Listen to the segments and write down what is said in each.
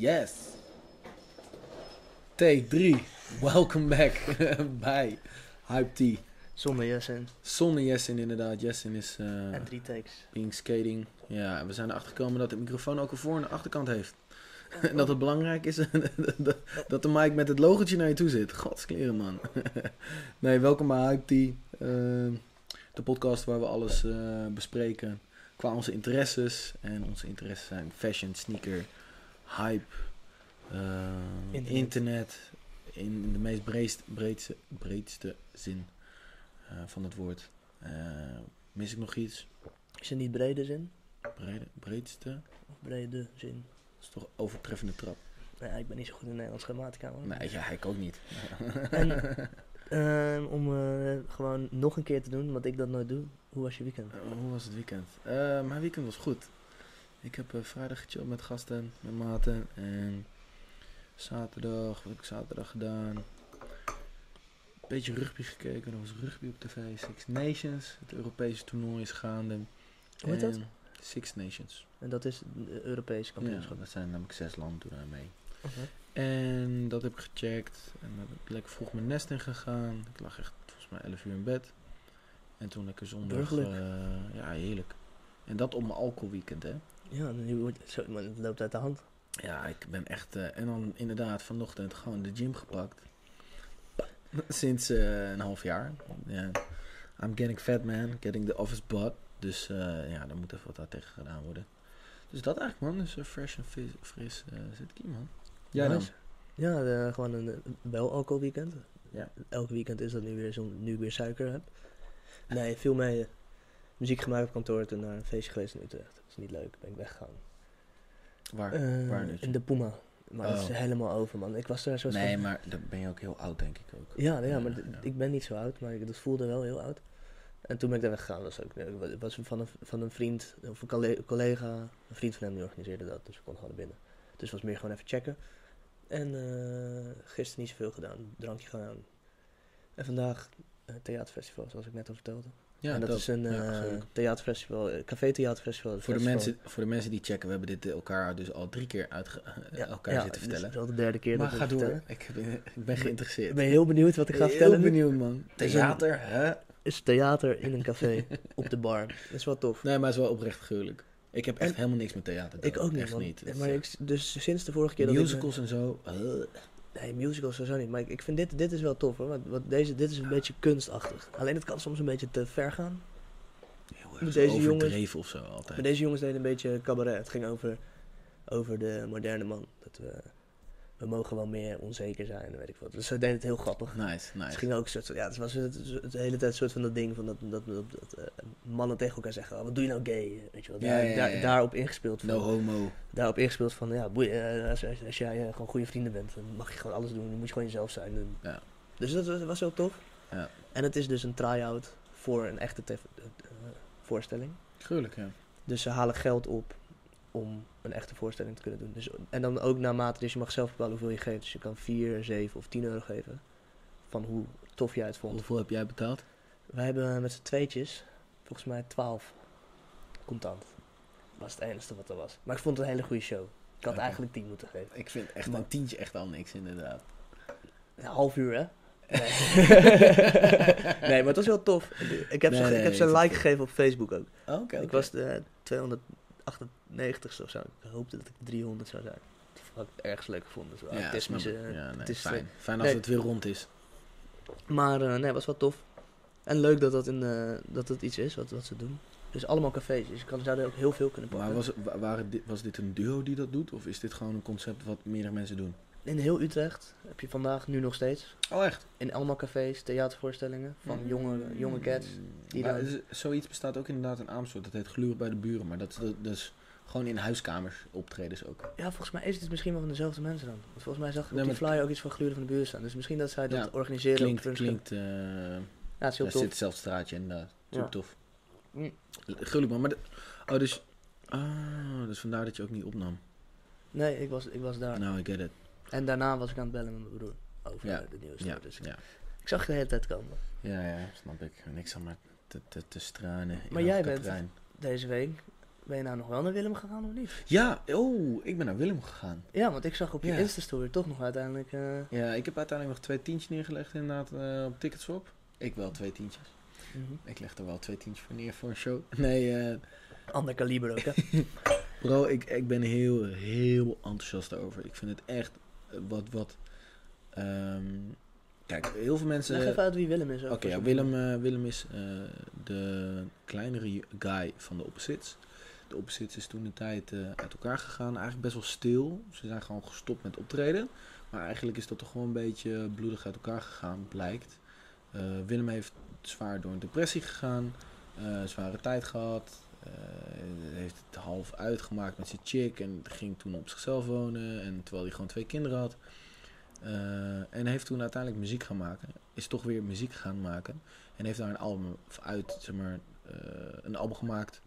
Yes. Take 3. Welcome back bij Hype T. Zonder Jessen Zonder Jessin inderdaad. Jessin is eh en drie takes. being skating. Ja, we zijn erachter gekomen dat de microfoon ook een voor- en een achterkant heeft. En dat het belangrijk is dat- de mic met het logotje naar je toe zit. Godskleren man. nee, welkom bij Hype T. eh, de podcast waar we alles eh, bespreken qua onze interesses. En onze interesses zijn fashion, sneaker, hype, eh, Internet. internet. in, de meest breedste, breedste, breedste zin eh, van het woord. Eh, mis ik nog iets? Is het niet brede zin? Brede, breedste? Of brede zin? Dat is toch overtreffende trap? Ja, ik ben niet zo goed in Nederlands grammatica. hoor. Nee, ja, ik ook niet. En ehm, om gewoon nog een keer te doen, wat ik dat nooit doe. Hoe was je weekend? Hoe was het weekend? Mijn weekend was goed. Ik heb eh, vrijdag gechilled met gasten, met maten. En zaterdag, wat heb ik zaterdag gedaan? Beetje rugby gekeken. Er was rugby op tv. Six Nations. Het Europese toernooi is gaande. Hoe heet dat? Six Nations. En dat is de Europese Ja, kampioenschap. dat zijn namelijk zes landen mee. Oké. En dat heb ik gecheckt. En dan heb ik lekker vroeg mijn nest in gegaan. Ik lag echt volgens mij 11 uur in bed. En toen lekker zondag. Eh, ja, heerlijk. En dat op mijn alcoholweekend, hè? Ja, nu zo, het loopt uit de hand. Ja, ik ben echt. eh, en dan inderdaad vanochtend gewoon de gym gepakt. Sinds eh, een half jaar. Ja. I'm getting fat, man. Getting the office butt. Dus eh, ja, daar moet even wat aan tegen gedaan worden. Dus dat eigenlijk, man. Dus eh, fresh en fris, fris zit ik hier, man. Jij dan? Nice. Ja, eh, gewoon een wel alcohol weekend. Ja. Elk weekend is dat nu weer zo, nu weer suiker heb. Nee, veel mee. Eh, muziek gemaakt op kantoor, toen naar een feestje geweest in Utrecht. Dat is niet leuk, ben ik weggegaan. Waar? Eh, waar dus? in de Puma. Maar dat is Oh. helemaal over, man. Ik was daar zo Nee, maar dan ben je ook heel oud, denk ik ook. Ja, ja, Ja, maar ja. ik ben niet zo oud, maar ik, dat voelde wel heel oud. En toen ben ik daar weggegaan. Dat was ook, het was van een, van een vriend, of een colle- collega, een vriend van hem die organiseerde dat. Dus we konden gewoon binnen. Dus het was meer gewoon even checken. En eh gisteren niet zoveel gedaan, drankje gedaan. En vandaag eh, theaterfestival, zoals ik net al vertelde. Ja, en dat, is een Ja, eh, theaterfestival, eh, café-theaterfestival. voor, de mensen, voor de mensen die checken, we hebben dit eh, elkaar dus al drie keer uit Ja, elkaar ja, zitten vertellen. is al de derde keer maar dat ga door. Ik ben, ik ben geïnteresseerd. Ik ben heel benieuwd wat ik ga Heel vertellen nu. benieuwd, man. is een- Theater, hè? Is theater in een café op de bar. Dat is wel tof. Nee, maar het is wel oprecht gruwelijk. Ik heb echt En- helemaal niks met theater. Ik ook niet, Echt man. niet. Het is, Maar eh, ik, dus sinds de vorige keer dat ik... musicals en zo. eh, Nee, musicals sowieso niet. Maar ik, ik vind dit, dit is wel tof hoor. Want, want deze, dit is een beetje kunstachtig. Alleen het kan soms een beetje te ver gaan. heel Met erg deze overdreven jongens- of zo altijd. Maar deze jongens deden een beetje cabaret. Het ging over, over de moderne man. Dat we, we mogen wel meer onzeker zijn weet ik wat. Dus ze deden het heel grappig. Nice, Het nice. ging ook een soort van, ja, het was het, het, de hele tijd een soort van dat ding van dat, dat, dat, dat, eh, mannen tegen elkaar zeggen, oh, wat doe je nou gay? Weet je wel, daar, ja, ja, daar- ja. daarop ingespeeld van, No homo. daarop ingespeeld van, ja, boeien, eh, als, als, als jij eh, gewoon goede vrienden bent, dan mag je gewoon alles doen, dan moet je gewoon jezelf zijn. En- Ja. Dus dat was, was wel tof. Ja. En het is dus een try-out voor een echte voorstelling. Gruwelijk, ja. Dus ze halen geld op om een echte voorstelling te kunnen doen. Dus, en dan ook naarmate, dus je mag zelf bepalen hoeveel je geeft. Dus je kan 4, 7 of 10 euro geven. Van hoe tof jij het vond. Hoeveel heb jij betaald? Wij hebben met z'n tweetjes, volgens mij 12 contant. Dat was het enige wat er was. Maar ik vond het een hele goede show. Ik had eigenlijk 10 moeten geven. Ik vind echt Maar- een tientje echt al niks, inderdaad. Een half uur, hè? Nee. nee, maar het was wel tof. Ik heb Nee, ze, nee, ik heb ze een like gegeven op Facebook ook. Oké, oké. Ik was de 298ste of zo. Ik hoopte dat ik 300 zou zijn. Dat had ik ergens leuk gevonden. Zo Ja, snap artistische, ik. ja, nee, het is, fijn. Fijn als nee. het weer rond is. Maar eh, nee, was wel tof. En leuk dat dat, in, eh, dat het iets is wat, wat ze doen. Dus allemaal cafés. Dus je kan, zou er ook heel veel kunnen pakken. Maar was, wa- waren was dit een duo die dat doet? Of is dit gewoon een concept wat meerdere mensen doen? In heel Utrecht heb je vandaag nu nog steeds. Oh, echt? In allemaal cafés, theatervoorstellingen van jonge, jonge cats. die Maar dan- is- zoiets bestaat ook inderdaad in Amersfoort. Dat heet Gluren bij de Buren. Maar dat, dat, dat is gewoon in huiskamers optredens ook. Ja, volgens mij is het misschien wel van dezelfde mensen dan. Want volgens mij zag ik Nee, die flyer ook iets van Gluren van de buurt staan. Dus misschien dat zij dat Ja, organiseren. Klinkt, op klinkt, eh Ja, het is heel tof. zit hetzelfde straatje inderdaad. Super Ja. tof. Mm. Man. Maar oh, dus, ah, dus vandaar dat je ook niet opnam. Nee, ik was, ik was daar. Nou, I get it. En daarna was ik aan het bellen met mijn broer. Over Ja, de nieuws. Ja, Dus ik, ja. ik zag het de hele tijd komen. ja, ja, snap ik. Niks aan maar te, te, in Maar jij bent-. Deze week Ben je nou nog wel naar Willem gegaan of niet? Ja, oh, ik ben naar Willem gegaan. Ja, want ik zag op je Ja. Insta-story toch nog uiteindelijk... eh, Ja, ik heb uiteindelijk nog twee tientjes neergelegd inderdaad eh, op Ticketswap. Ik wel twee tientjes. mhm. Ik leg er wel twee tientjes voor neer voor een show. Nee, eh, Ander kaliber ook, hè? bro, ik, ik ben heel, heel enthousiast over. Ik vind het echt wat, wat... ehm, kijk, heel veel mensen... Leg even uit wie Willem is. Oké, ja, Willem, eh, Willem is eh, de kleinere guy van de Opposites. De Opposites is toen de tijd eh, uit elkaar gegaan. Eigenlijk best wel stil. Ze zijn gewoon gestopt met optreden. Maar eigenlijk is dat toch gewoon een beetje bloedig uit elkaar gegaan, blijkt. Willem heeft zwaar door een depressie gegaan. zware tijd gehad. Eh, heeft het half uitgemaakt met zijn chick. En ging toen op zichzelf wonen. En terwijl hij gewoon twee kinderen had. Eh, en heeft toen uiteindelijk muziek gaan maken. Is toch weer muziek gaan maken. En heeft daar een album uit, zeg maar, eh, een album gemaakt.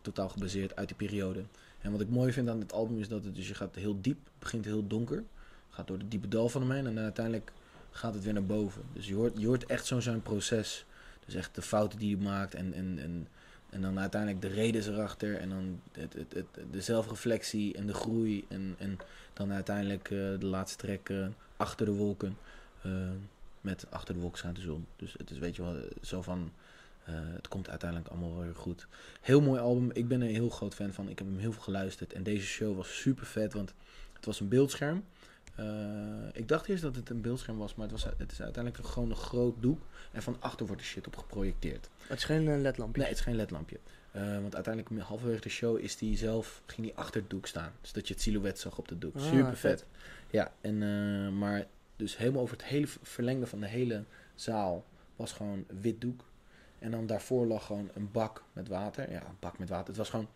totaal gebaseerd uit die periode. En wat ik mooi vind aan dit album is dat het dus je gaat heel diep, begint heel donker. Gaat door de diepe dal van hem heen en dan uiteindelijk gaat het weer naar boven. Dus je hoort, je hoort echt zo'n zijn proces. Dus echt de fouten die hij maakt en, en, en, en dan uiteindelijk de redenen erachter. En dan het, het, het, de zelfreflectie en de groei. En, en dan uiteindelijk eh, de laatste track eh, achter de wolken. eh, met achter de wolken staat de zon. Dus het is weet je wel, zo van... het komt uiteindelijk allemaal weer goed. Heel mooi album. Ik ben een heel groot fan van. Ik heb hem heel veel geluisterd. En deze show was super vet, want het was een beeldscherm. Eh, ik dacht eerst dat het een beeldscherm was, maar het, was, het is uiteindelijk gewoon een groot doek. En van achter wordt de shit op geprojecteerd. Het is geen eh, ledlampje. Nee, het is geen ledlampje. Eh, want uiteindelijk halverwege de show is die zelf, ging hij achter het doek staan. Dus dat je het silhouet zag op de doek. Ah, Super vet. vet. Ja, en, maar dus helemaal over het hele verlengde van de hele zaal was gewoon wit doek. En dan daarvoor lag gewoon een bak met water. Ja, een bak met water. Het was gewoon,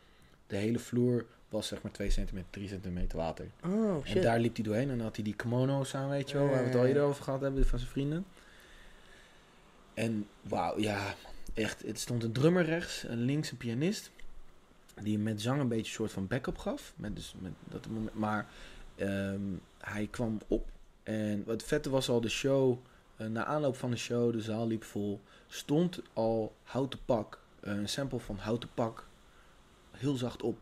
de hele vloer was zeg maar 2 centimeter, 3 centimeter water. Oh, En shit. daar liep hij doorheen en dan had hij die kimono's aan, weet je wel, waar we het al eerder over gehad hebben van zijn vrienden. En wauw, ja, echt. Het stond een drummer rechts, en links een pianist. Die met zang een beetje een soort van backup gaf. Met dus, met dat moment, maar ehm, hij kwam op. En wat vette was al de show. eh, na aanloop van de show, de zaal liep vol. Stond al Houten Pak, een sample van Houten Pak, heel zacht op.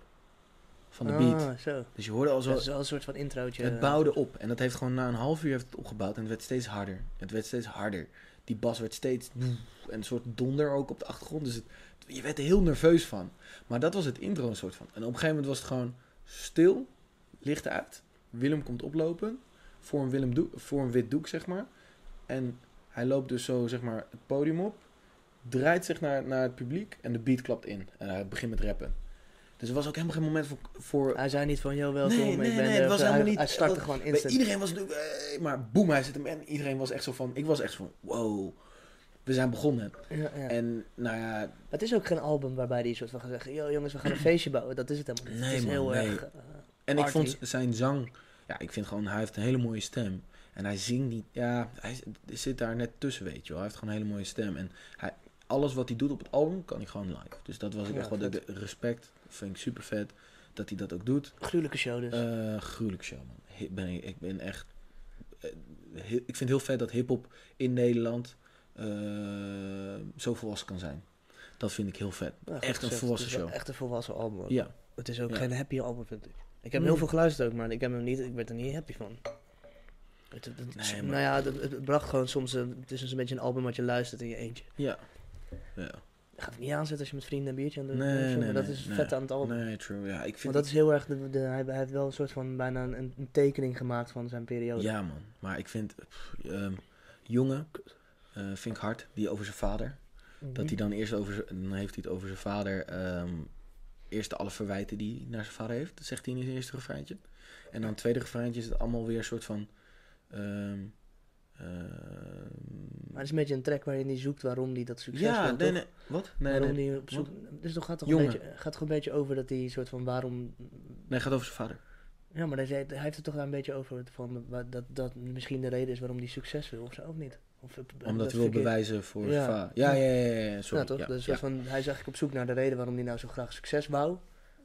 Van de beat. Ah, zo. Dus je hoorde al zo. Dat is een soort van introotje. Het bouwde op. En dat heeft gewoon na een half uur heeft het opgebouwd. En het werd steeds harder. Het werd steeds harder. Die bas werd steeds... En een soort donder ook op de achtergrond. Dus het, je werd er heel nerveus van. Maar dat was het intro een soort van. En op een gegeven moment was het gewoon stil. Licht uit. Willem komt oplopen. Voor een, Willem doek, voor een wit doek, zeg maar. En hij loopt dus zo, zeg maar, het podium op. Draait zich naar, naar het publiek. En de beat klapt in. En hij begint met rappen. Dus er was ook helemaal geen moment voor... voor Hij zei niet van, yo, welkom, Nee, nee, ik ben nee, het was hij, helemaal niet- Hij startte dat- gewoon instant. iedereen was maar boem, hij zit hem en iedereen was echt zo van, ik was echt van, wow, we zijn begonnen. Ja, ja. En nou ja, Het is ook geen album waarbij hij soort van gaat zeggen, yo jongens, we gaan een feestje bouwen. Dat is het helemaal niet. Nee, het is man, heel erg... eh, en ik vond zijn zang, ja, ik vind gewoon, hij heeft een hele mooie stem. En hij zingt niet, ja, hij zit daar net tussen, weet je wel. Hij heeft gewoon een hele mooie stem. En hij, alles wat hij doet op het album, kan hij gewoon live. Dus dat was Ja, echt vet. de respect, vind ik super vet, dat hij dat ook doet. gruwelijke show dus. Eh gruwelijk show, man. Ben ik, ik ben echt. eh, ik vind het heel vet dat hip-hop in Nederland eh zo volwassen kan zijn. Dat vind ik heel vet. Echt een volwassen show. Echt een volwassen album. ook. Ja, Het is ook Ja. geen happy album, vind ik. Ik heb heel veel geluisterd ook, maar ik, heb hem niet, ik werd er niet happy van. Het, het- het- Nee, maar- Nou ja, het, het bracht gewoon soms... Een, het is dus een beetje een album wat je luistert in je eentje. ja. Ja. Je gaat het niet aanzetten als je met vrienden een biertje aan doen Nee, nee, maar dat nee, is vet aan het album. Nee, true. Ja, ik vind Want dat is heel erg... De, de, hij, heeft wel een soort van bijna een, een tekening gemaakt van zijn periode. Ja, man. Maar ik vind. pff, ehm, jongen, eh, vind ik hard. Die over zijn vader. Mhm. Dat hij dan eerst over. Dan heeft hij het over zijn vader. ehm, eerst alle verwijten die hij naar zijn vader heeft. Dat zegt hij in zijn eerste refreintje. En dan het tweede refreintje is het allemaal weer een soort van. ehm, Maar het is een beetje een track waarin hij zoekt waarom hij dat succes ja, wil, nee. Wat? Nee, waarom nee. hij op zoek... Dus toch gaat toch, een beetje, gaat toch een beetje over dat hij soort van waarom... Nee, het gaat over zijn vader. Ja, maar hij, zei- hij heeft het toch daar een beetje over van dat dat misschien de reden is waarom hij succes wil of zo, of niet? Of, ik Omdat dat hij wil bewijzen voor Ja. zijn vader. Ja, ja, ja, ja, sorry. Ja, toch? Ja, dus ja. soort van, hij is eigenlijk op zoek naar de reden waarom hij nou zo graag succes wou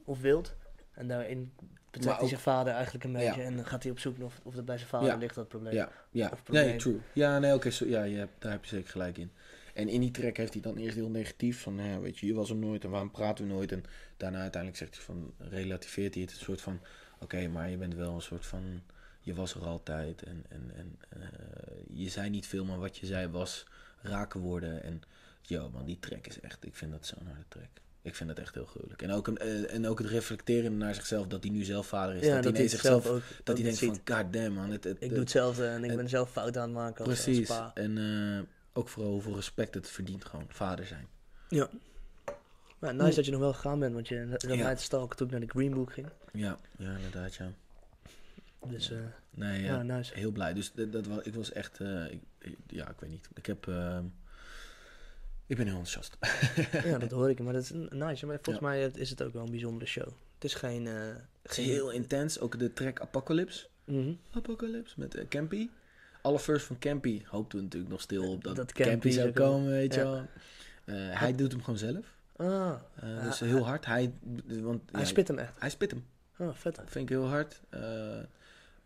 of wilt. En daarin betrekt hij zijn vader eigenlijk een beetje en dan gaat hij op zoek of, of dat bij zijn vader ligt dat probleem. Ja, ja. Probleem. Nee, true. Ja, nee, oké, ja, daar heb je zeker gelijk in. En in die track heeft hij dan eerst heel negatief van, nou ja, weet je, je was er nooit en waarom praten we nooit? En daarna uiteindelijk zegt hij van, relativeert hij het een soort van, oké, maar je bent wel een soort van, je was er altijd en, en, en eh, je zei niet veel, maar wat je zei was raken woorden. En yo man, die track is echt, ik vind dat zo'n harde track. Ik vind dat echt heel gruwelijk. En ook, eh, en ook het reflecteren naar zichzelf, dat hij nu zelf vader is. Ja, dat, hij het zichzelf, zelf ook, dat hij denkt ziet. van, god damn man. Het, het, Ik het- doe hetzelfde en ik en- ben zelf fout aan het maken als, Precies. als pa. En eh, ook vooral hoeveel respect het verdient gewoon, vader zijn. Ja. Maar nice dat je nog wel gegaan bent, want je zat Ja. mij te stalken toen ik naar de Green Book ging. Ja, ja inderdaad ja. Dus eh, Nee, ja, nice. heel blij. Dus dat, dat was, ik was echt, ik, ja, ik weet niet. Ik heb, ik ben heel enthousiast. ja, dat hoor ik. Maar dat is nice. Maar volgens mij is het ook wel een bijzondere show. Het is geen... eh, Het is geen- heel intens. Ook de track Apocalypse. Mhm. Apocalypse met eh, Campy. Alle first van Campy hoopten we natuurlijk nog stil op dat, Dat Campy, Campy zou komen. weet je Ja. wel. Eh, hij doet hem gewoon zelf. Ah, Eh, Ja, dus hij- heel hard. Hij, want, hij spit hem echt. Hij spit hem. Oh, vet. Dat vind ik heel hard.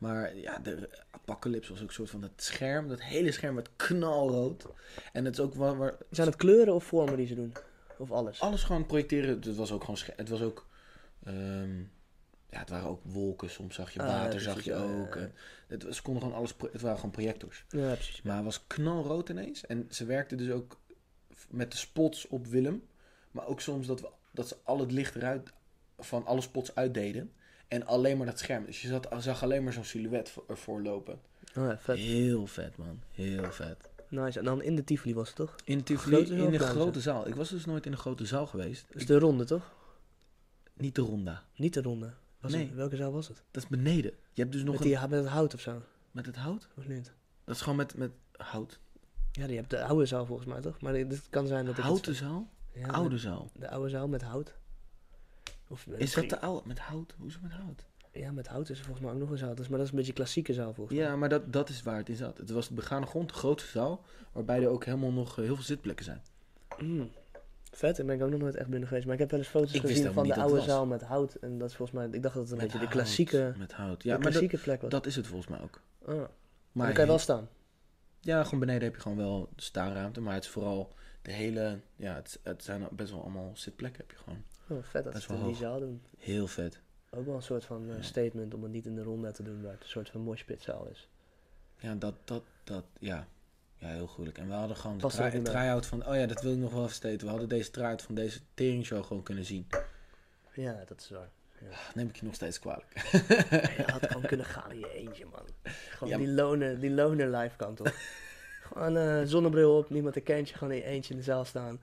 Eh, maar ja, de Apocalypse was ook een soort van dat scherm. Dat hele scherm werd knalrood. En het is ook waar, waar Zijn het kleuren of vormen die ze doen? Of alles? alles gewoon projecteren. Het was ook gewoon Het was ook. ehm, ja, het waren ook wolken. Soms zag je Ah, ja, water, zag je ja, ook. ja. En Het, was- ze konden gewoon alles. Het waren gewoon projectors. Ja, precies. Maar het was knalrood ineens. En ze werkte dus ook met de spots op Willem. Maar ook soms dat, we, dat ze al het licht eruit van alle spots uitdeden. En alleen maar dat scherm. Dus je zat, zag alleen maar zo'n silhouet voor- ervoor lopen. Oh, ja, vet. Heel vet, man. Heel vet. Nice. En dan in de Tivoli was het toch? In, Tivoli, Grote zaal in de grote zaal. Ik was dus nooit in een grote zaal geweest. Is de ronde, toch? Niet de ronda. Niet de ronde. Was Nee. het- welke zaal was het? Dat is beneden. Je hebt dus nog Met, een... die, met het hout of zo? Met het hout? Of niet? Dat is gewoon met, met hout. Ja, die hebt de oude zaal volgens mij, toch? Maar het kan zijn dat ik... het- Houten zaal? Ja, Oude zaal. De oude zaal met hout. Of Is dat de oude? Met hout? Hoezo met hout? Ja, met hout is er volgens mij ook nog een zaal. Dus, maar dat is een beetje klassieke zaal volgens Ja, maar dat, dat is waar het in zat. Het was de begane grond, de grootste zaal. Waarbij er ook helemaal nog eh, heel veel zitplekken zijn. mij. Mm. Vet, daar ben ik ook nog nooit echt binnen geweest. Maar ik heb wel eens foto's Ik gezien van de oude zaal met hout. En dat is volgens mij... Ik dacht dat het een Met beetje de klassieke, Met hout. de Ja, dat, klassieke plek was. dat is het volgens mij ook. Ah. Maar Maar dan kan je wel staan. Ja, gewoon beneden heb je gewoon wel staanruimte. Maar het is vooral de hele... Ja, het, het zijn best wel allemaal zitplekken heb je gewoon. Oh, vet dat Dat is ze het in die zaal doen. Heel vet. Ook wel een soort van eh, Ja. statement om het niet in de ronde te doen, waar het een soort van moshpitzaal is. Ja, dat, dat, dat, ja. Ja, heel gruwelijk. En we hadden gewoon de try-out van... Oh ja, dat wil ik nog wel even steten. We hadden deze try-out van deze teringshow gewoon kunnen zien. Ja, dat is waar. Neem ik je nog steeds kwalijk. Je had gewoon kunnen gaan in je eentje, man. Gewoon Ja, die loner, die loner live kant op. gewoon eh, zonnebril op, niemand herkent je, gewoon in je eentje in de zaal staan.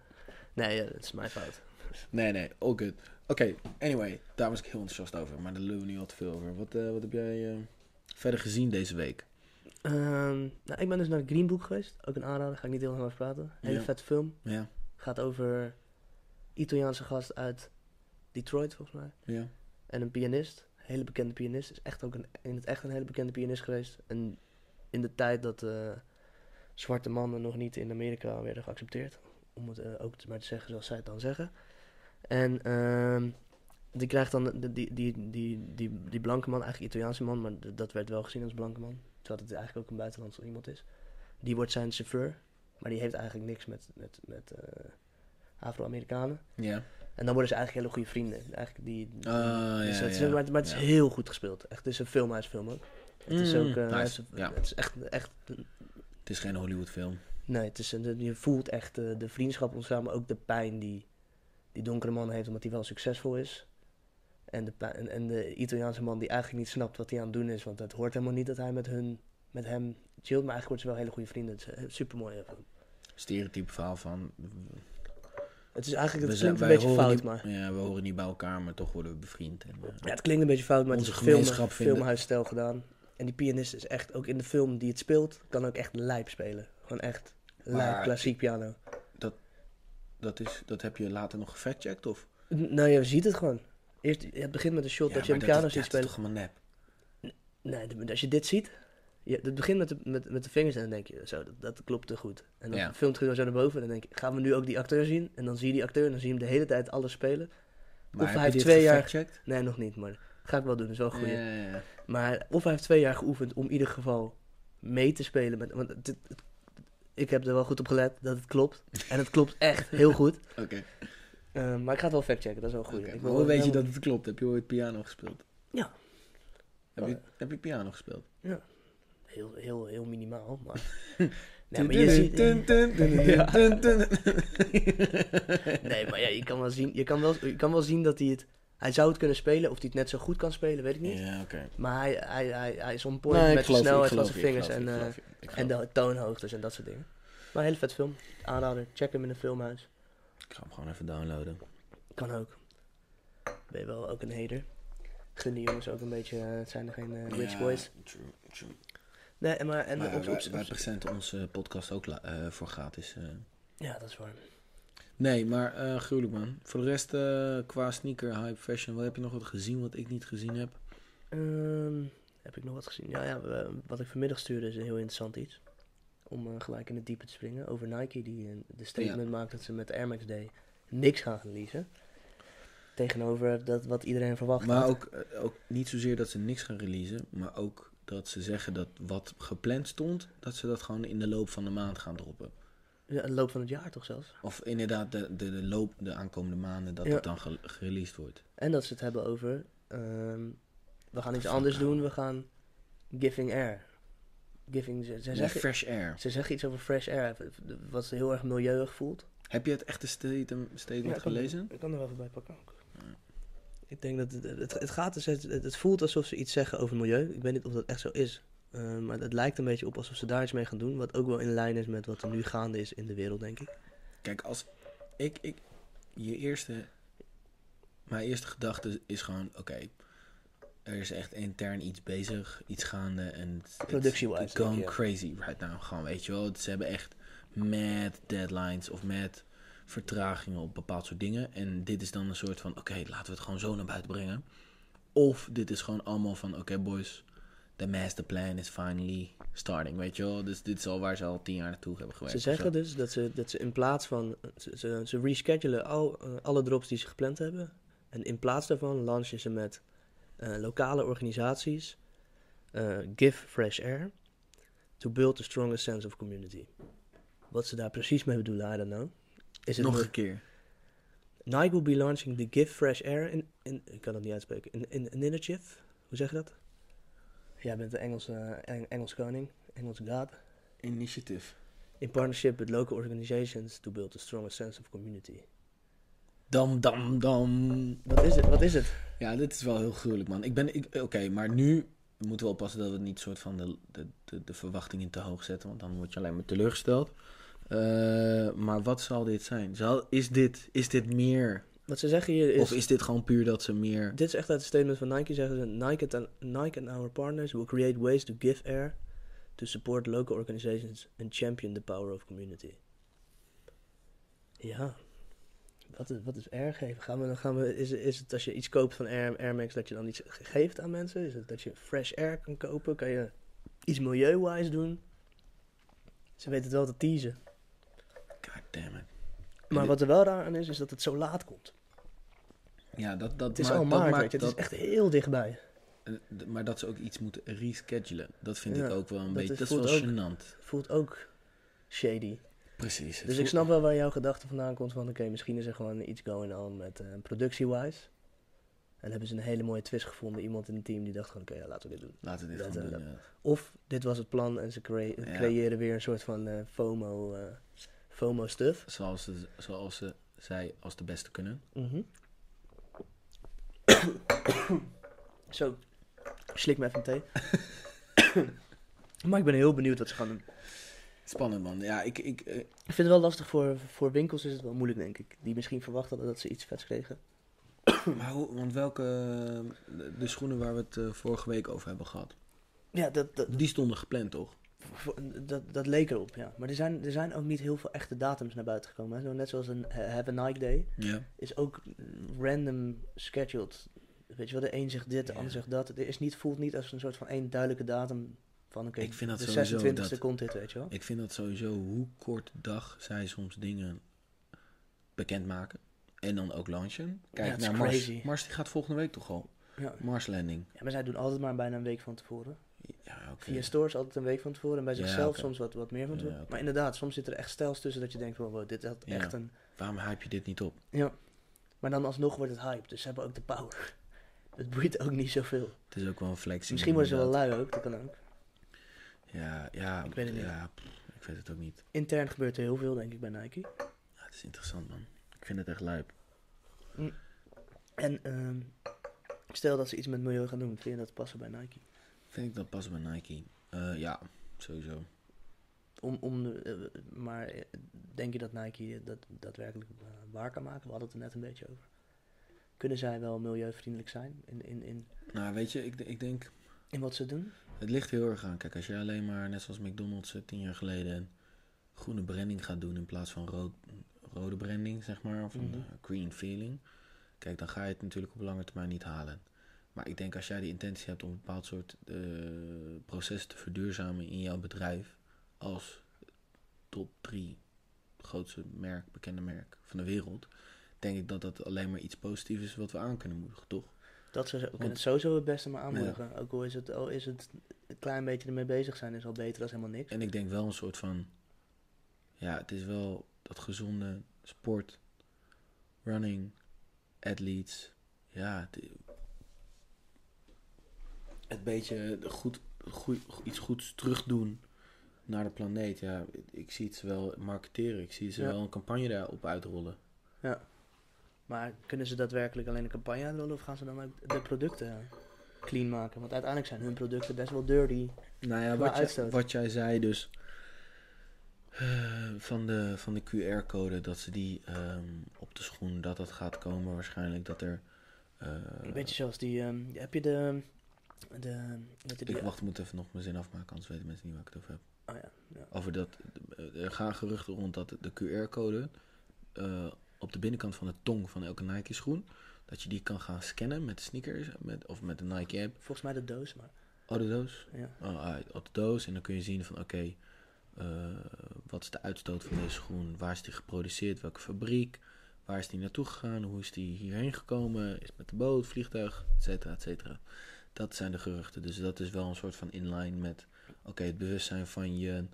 Nee, ja, dat is mijn fout. Nee, nee, all good. Oké, anyway, daar was ik heel enthousiast over. Maar daar lullen we nu al te veel over. Wat, eh, wat heb jij eh, verder gezien deze week? Ehm, nou, ik ben dus naar Green Book geweest. Ook een aanrader, ga ik niet heel lang over praten. Hele Ja. vette film. Ja, Gaat over Italiaanse gast uit Detroit, volgens mij. ja. En een pianist. Een hele bekende pianist. Is echt ook een, in het echt een hele bekende pianist geweest. En in de tijd dat eh, zwarte mannen nog niet in Amerika werden geaccepteerd. Om het ook maar te zeggen zoals zij het dan zeggen. En ehm, die krijgt dan, die, die, die, die, die blanke man, eigenlijk Italiaanse man, maar dat werd wel gezien als blanke man. Terwijl het eigenlijk ook een buitenlandse iemand is. Die wordt zijn chauffeur. Maar die heeft eigenlijk niks met, met, met eh, Afro-Amerikanen. Ja. En dan worden ze eigenlijk hele goede vrienden. Eigenlijk die, die- Ah, dus ja, het is, ja. maar, maar het is Ja. heel goed gespeeld. Echt, het is een filmhuisfilm ook. Het is Mm, ook, nice. het, is, Ja. het is echt, echt, Het is geen Hollywood film. nee, het is, een- je voelt echt eh, de vriendschap ontstaan, maar ook de pijn die die donkere man heeft, omdat hij wel succesvol is. En de, en, en de Italiaanse man die eigenlijk niet snapt wat hij aan het doen is, want het hoort helemaal niet dat hij met, hun, met hem chillt, maar eigenlijk worden ze wel hele goede vrienden. Het is een super film. Stereotype verhaal van... Het is eigenlijk, het zijn- klinkt een beetje fout, niet- maar... Ja, we horen niet bij elkaar, maar toch worden we bevriend. En, eh, Ja, het klinkt een beetje fout, maar Onze het is film, gemeenschap vinden- filmhuisstijl gedaan. En die pianist is echt, ook in de film die het speelt, kan ook echt lijp spelen. Gewoon echt lijp, klassiek piano. Dat, is, dat heb je later nog gefactcheckt? Of? Nou, je ziet het gewoon. Eerst, het begint met een shot dat je een piano ziet dat spelen. is toch helemaal nep? Nee, als je dit ziet, je, het begint met de, met, met de vingers en dan denk je, zo, dat, dat klopt te goed. En dan Ja. filmt het zo naar boven en dan denk je, gaan we nu ook die acteur zien? En dan zie je die acteur en dan zie je hem de hele tijd alles spelen. Maar Of hij heeft twee jaar- gefactcheckt? Nee, nog niet, maar ga ik wel doen, dat is wel goeie. Ja, ja, ja. Maar of hij heeft twee jaar geoefend om in ieder geval mee te spelen. Met, want het, het- Ik heb er wel goed op gelet dat het klopt. En het klopt echt heel goed. Oké. Eh, maar ik ga het wel factchecken, dat is wel goed. Ik maar Hoe weet je dat het klopt? Heb je ooit piano gespeeld? Ja. Heb je, heb je piano gespeeld? Heel, heel, heel minimaal, maar... nee, maar je ziet... Ja. Nee, maar ja, je kan wel zien, je kan wel, je kan wel zien dat hij het... Hij zou het kunnen spelen, of hij het net zo goed kan spelen, weet ik niet. Ja, oké. Maar hij, hij, hij, hij is on point Nee, met de snelheid van zijn vingers en, eh, en de toonhoogtes en dat soort dingen. Maar een hele vet film. Aanrader, check hem in een filmhuis. Ik ga hem gewoon even downloaden. Kan ook. Ben je wel ook een hater. Gun die jongens ook een beetje, eh, het zijn er geen eh, rich Ja, boys. True, true. Nee, maar en Maar op, wij, wij onze podcast ook voor gratis. Ja, dat is waar. Nee, maar eh gruwelijk man. Voor de rest, eh, qua sneaker, hype, fashion, wat heb je nog wat gezien wat ik niet gezien heb? Ehm, heb ik nog wat gezien? Ja, ja wat ik vanmiddag stuurde is een heel interessant iets. Om eh, gelijk in het diepe te springen. Over Nike, die de statement maakt dat ze met de Air Max Day niks gaan releasen. Tegenover dat wat iedereen verwacht. Maar had. ook, ook niet zozeer dat ze niks gaan releasen, maar ook dat ze zeggen dat wat gepland stond, dat ze dat gewoon in de loop van de maand gaan droppen. Ja, de loop van het jaar toch zelfs. Of inderdaad de, de, de loop, de aankomende maanden, dat Ja. het dan ge- gereleased wordt. En dat ze het hebben over. ehm, we gaan iets anders doen. We gaan Giving Air. Giving, ze, ze, Nee, zeggen, fresh air. ze zeggen iets over fresh air. Wat heel erg milieuig voelt. Heb je het echte statement, statement Ja, ik kan- gelezen? Ik kan er wel even bij pakken ook. Ja. Ik denk dat het, het, het gaat dus, het, het voelt alsof ze iets zeggen over milieu. Ik weet niet of dat echt zo is. Eh, maar het lijkt een beetje op alsof ze daar iets mee gaan doen. Wat ook wel in lijn is met wat er nu gaande is in de wereld, denk ik. Kijk, als ik, ik, je eerste, mijn eerste gedachte is gewoon, oké, er is echt intern iets bezig, iets gaande en Productie-wise, going crazy right now, gewoon, weet je wel. Ze hebben echt mad deadlines of mad vertragingen op bepaald soort dingen en dit is dan een soort van, oké, laten we het gewoon zo naar buiten brengen. Of dit is gewoon allemaal van, oké boys, the masterplan is finally starting, weet je wel. Dus dit is al waar ze al tien jaar naartoe hebben gewerkt. Ze zeggen dus dat ze, dat ze in plaats van... Ze, ze, ze reschedulen al, eh, alle drops die ze gepland hebben. En in plaats daarvan launchen ze met eh, lokale organisaties... eh, Give Fresh Air to build the strongest sense of community. Wat ze daar precies mee bedoelen, I don't know. Is het Nog een keer. Nike will be launching the Give Fresh Air in, in ik kan het niet uitspreken, in, in, initiative. Hoe zeg je dat? Jij bent de Engelse, Eng- Engels koning, Engels god. Initiative. In partnership with local organizations to build a stronger sense of community. Dam, dam, dam. Wat is het? Wat is het? Ja, dit is wel heel gruwelijk, man. Ik ben, ik, oké, maar nu moeten we oppassen dat we niet soort van de, de, de, de verwachtingen te hoog zetten, want dan word je alleen maar teleurgesteld. Eh, maar wat zal dit zijn? Zal, is, dit, is dit meer, Wat ze zeggen hier is... of is dit gewoon puur dat ze meer... Dit is echt uit het statement van Nike. Zeggen ze, Nike and, Nike and our partners will create ways to give air to support local organizations and champion the power of community. Ja. Wat is, wat is air geven? Gaan we, dan gaan we, is, is het als je iets koopt van Air, Air Max dat je dan iets ge- geeft aan mensen? Is het dat je fresh air kan kopen? Kan je iets milieuwise doen? Ze weten het wel te teasen. God damn it. Maar wat er wel raar aan is, is dat het zo laat komt. Ja, dat, dat Het is maakt- al dat maart, maakt. Het is dat- echt heel dichtbij. eh, Maar dat ze ook iets moeten reschedulen, dat vind Ja, ik ook wel een dat beetje... is- Dat is voelt wel ook- gênant. Voelt ook shady. Precies. Dus ik snap wel waar jouw gedachte vandaan komt van oké, misschien is er gewoon iets going on met eh productie-wise. En hebben ze een hele mooie twist gevonden. Iemand in het team die dacht van oké, ja, laten we dit doen. Laten we dit dat- gewoon dat- doen, ja. Of dit was het plan en ze creëren weer een soort van eh, FOMO, eh, FOMO stuff. Zoals ze, zoals ze zij als de beste kunnen. Mhm. Zo, slik me even een thee. maar ik ben heel benieuwd wat ze gaan doen. Spannend man. Ja, ik, ik, eh, Ik vind het wel lastig voor, voor winkels is het wel moeilijk denk ik. Die misschien verwacht hadden dat ze iets vets kregen. maar hoe, want welke, eh, de, schoenen waar we het eh, vorige week over hebben gehad, Ja, dat, dat, die stonden gepland toch? Dat, dat leek erop, ja. Maar er zijn, er zijn ook niet heel veel echte datums naar buiten gekomen. Hè. Zo net zoals een eh, Have a Nike Day Ja. is ook random scheduled. Weet je wel, de een zegt dit, de ander zegt dat. Het is niet, voelt niet als een soort van één duidelijke datum van oké, Ik vind dat de sowieso 26e dat- komt dit, weet je wel. Ik vind dat sowieso hoe kort dag zij soms dingen bekendmaken. En dan ook launchen. Kijk Ja, naar Mars. Mars die gaat volgende week toch al. Ja. Mars landing. ja, maar zij doen altijd maar bijna een week van tevoren. Ja, oké. Via stores altijd een week van tevoren. En bij zichzelf soms wat, wat meer van tevoren. Maar inderdaad, soms zit er echt stijls tussen dat je denkt wow, dit had echt een... Waarom hype je dit niet op? Ja. Maar dan alsnog wordt het hype. Dus ze hebben ook de power. Het boeit ook niet zoveel. Het is ook wel een flexing. Misschien worden ze wel lui ook, dat kan ook. Ja, ja. Ik weet het niet. Ja, ik weet het ook niet. Intern gebeurt er heel veel, denk ik, bij Nike. Ja, het is interessant, man. Ik vind het echt lijp. En ehm, stel dat ze iets met milieu gaan doen, vind je dat passen bij Nike? Vind ik dat passen bij Nike? Eh, ja, sowieso. Om, om eh, maar eh, denk je dat Nike dat daadwerkelijk waar kan maken? We hadden het er net een beetje over. Kunnen zij wel milieuvriendelijk zijn in, in, in, Nou, weet je, ik, ik denk... in wat ze doen? Het ligt heel erg aan. Kijk, als je alleen maar, net zoals McDonald's tien jaar geleden, groene branding gaat doen in plaats van rood, rode branding, zeg maar, of een Mhm. green feeling. Kijk, dan ga je het natuurlijk op lange termijn niet halen. Maar ik denk als jij de intentie hebt om een bepaald soort eh, proces te verduurzamen in jouw bedrijf, als top drie grootste merk, bekende merk van de wereld, denk ik dat dat alleen maar iets positiefs is wat we aan kunnen moedigen, toch? Dat ze, we kunnen het sowieso het beste maar aanmoedigen. Ook al is het, al is het een klein beetje ermee bezig zijn, is al beter dan helemaal niks. En ik denk wel een soort van. Ja, het is wel dat gezonde sport, running, athletes. Ja, het, het beetje goed, goed, iets goeds terugdoen naar de planeet. Ja, ik zie het ze wel marketeren. Ik zie ze Ja. wel een campagne daarop uitrollen. Maar kunnen ze daadwerkelijk alleen een campagne uitrollen of gaan ze dan ook de producten clean maken? Want uiteindelijk zijn hun producten best wel dirty. Nou ja, wat, jij, wat jij zei dus eh, van de, van de QR-code, dat ze die ehm, op de schoen, dat dat gaat komen waarschijnlijk, dat er... eh, Een beetje zoals die, ehm, heb je de, de, ik wacht, moet even nog mijn zin afmaken, anders weten mensen niet waar ik het over heb. oh ja, ja. Over dat, er gaan geruchten rond dat de QR-code eh, op de binnenkant van de tong van elke Nike-schoen, dat je die kan gaan scannen met de sneakers met, of met de Nike-app. Volgens mij de doos, maar Oh, de doos? ja. Oh, ah, op de doos. En dan kun je zien van oké, eh, wat is de uitstoot van deze schoen? Waar is die geproduceerd? Welke fabriek? Waar is die naartoe gegaan? Hoe is die hierheen gekomen? Is het met de boot, vliegtuig, et cetera, et cetera. Dat zijn de geruchten. Dus dat is wel een soort van inline met oké, het bewustzijn van je.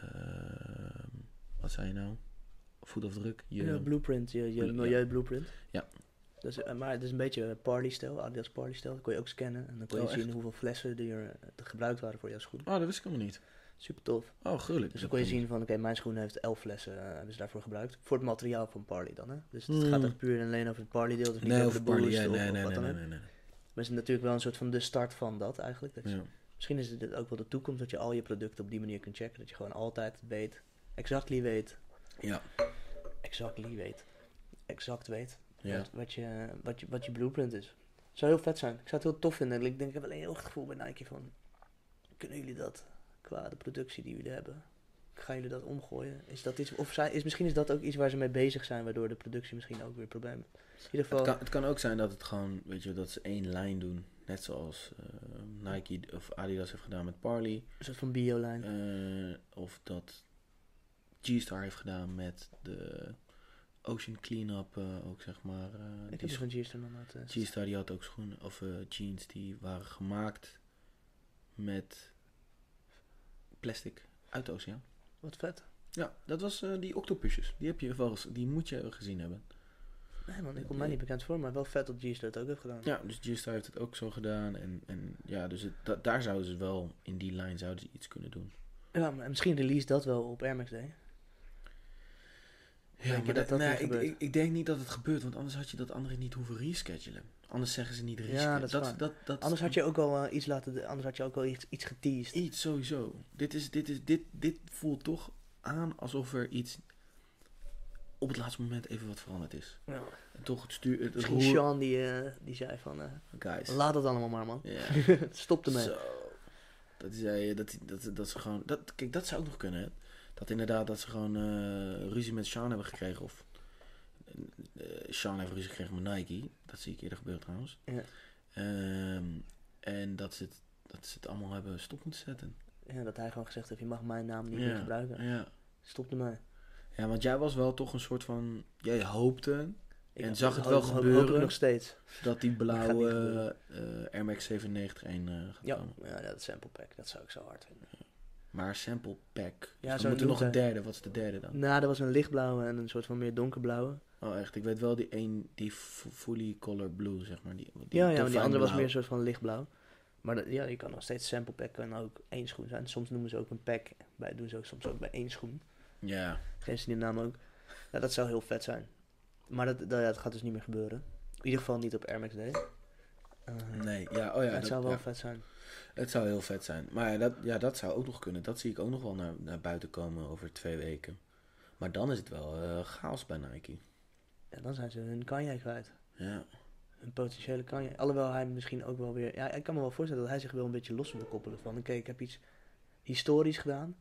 ehm, wat zei je nou? Voetafdruk? Je, Je blueprint, je, je milieublueprint. Ja. Dus, eh, maar het is een beetje party-stijl, Adidas party-stijl. Dat kon je ook scannen en dan kon je Oh, zien echt? hoeveel flessen er eh, gebruikt waren voor jouw schoen. Oh, dat wist ik helemaal niet. Super tof. Oh, gruwelijk. Dus dan kon je zien van, oké, mijn schoen heeft 11 flessen, eh, hebben ze daarvoor gebruikt. Voor het materiaal van Parley dan, hè. Dus het Hmm. gaat echt puur en alleen over het Parley deel, dus niet Nee, over de boost nee, of nee, wat nee, dan nee, ook. Maar het is natuurlijk wel een soort van de start van dat eigenlijk. Dat je- Ja. Misschien is dit ook wel de toekomst, dat je al je producten op die manier kunt checken. Dat je gewoon altijd weet, exactly weet, Ja. exactly weet, exact weet Ja. wat, wat, je, wat, je, wat je blueprint is. zou heel vet zijn. Ik zou het heel tof vinden. Ik denk, ik heb alleen heel erg het gevoel bij Nike van... Kunnen jullie dat, qua de productie die jullie hebben... Gaan jullie dat omgooien? Is dat iets, of zijn, is, misschien is dat ook iets waar ze mee bezig zijn... waardoor de productie misschien ook weer problemen... In ieder geval... Het kan, het kan ook zijn dat het gewoon, weet je, dat ze één lijn doen. Net zoals eh, Nike of Adidas heeft gedaan met Parley. Een soort van bio-lijn. Eh, of dat G-Star heeft gedaan met de Ocean Cleanup ook, zeg maar. ik die heb van G-Star nog nooit... G-Star die had ook schoenen of jeans die waren gemaakt met plastic uit de oceaan. Wat vet. Ja, dat was eh, die octopusjes. Die heb je wel eens, die moet je gezien hebben. Nee man, ik kom mij niet bekend voor, maar wel vet dat G-Star het ook heeft gedaan. Ja, dus G-Star heeft het ook zo gedaan. En, en ja, dus het, da- daar zouden ze wel, in die lijn zouden ze iets kunnen doen. Ja, maar misschien release dat wel op Air Max Day. Denk je dat dat nee, ik, ik, ik denk niet dat het gebeurt, want anders had je dat andere niet hoeven reschedulen. Anders zeggen ze niet Ja, reschedule. dat dat, dat, dat, Anders had je ook al eh, iets laten, anders had je ook al iets, iets geteased. Iets sowieso. Dit, is, dit, is, dit, dit voelt toch aan alsof er iets op het laatste moment even wat veranderd is. Ja. En toch het stuur... Het Misschien roer- Sean die, eh, die zei van, eh, Guys. laat het allemaal maar man. Ja. Stop ermee. Zo. Dat, is, eh, dat, dat, dat ze gewoon... Dat, kijk, dat zou ook nog kunnen, hè. Dat inderdaad dat ze gewoon eh, ruzie met Sean hebben gekregen. Of eh, Sean heeft ruzie gekregen met Nike. Dat zie ik eerder gebeuren trouwens. Ja. Ehm, en dat ze, het, dat ze het allemaal hebben stop moeten zetten. Ja, dat hij gewoon gezegd heeft, je mag mijn naam niet ja. meer gebruiken. Ja. Stop ermee. ja, want jij was wel toch een soort van... Jij hoopte Ik En zag het wel gebeuren? Nog steeds. Dat die blauwe eh Air Max 97 1 eh gaat Ja, komen. ja, dat sample pack, dat zou ik zo hard vinden. Maar sample pack. Dus Ja, dan zo moet er nog een derde. Wat is de derde dan? Nou, er was een lichtblauwe en een soort van meer donkerblauwe. Oh echt, ik weet wel die één, die fully color blue zeg maar. Die, die Ja, ja, maar die andere was meer een soort van lichtblauw. Maar dat, ja, je kan nog steeds sample pack kan ook één schoen zijn. Soms noemen ze ook een pack, bij, doen ze ook soms ook bij één schoen. Ja, Geven ze die naam ook. Ja, dat zou heel vet zijn. Maar dat, dat, gaat dus niet meer gebeuren. In ieder geval niet op Air Max Day. Nee, ja, oh ja. het dat- zou wel ja. vet zijn. Het zou heel vet zijn. Maar dat, ja, dat zou ook nog kunnen. Dat zie ik ook nog wel naar, naar buiten komen over twee weken. Maar dan is het wel eh, chaos bij Nike. Ja, dan zijn ze hun Kanye kwijt. Ja. Een potentiële Kanye. Alhoewel hij misschien ook wel weer... Ja, ik kan me wel voorstellen dat hij zich wel een beetje los wil koppelen van... Oké, ik heb iets historisch gedaan.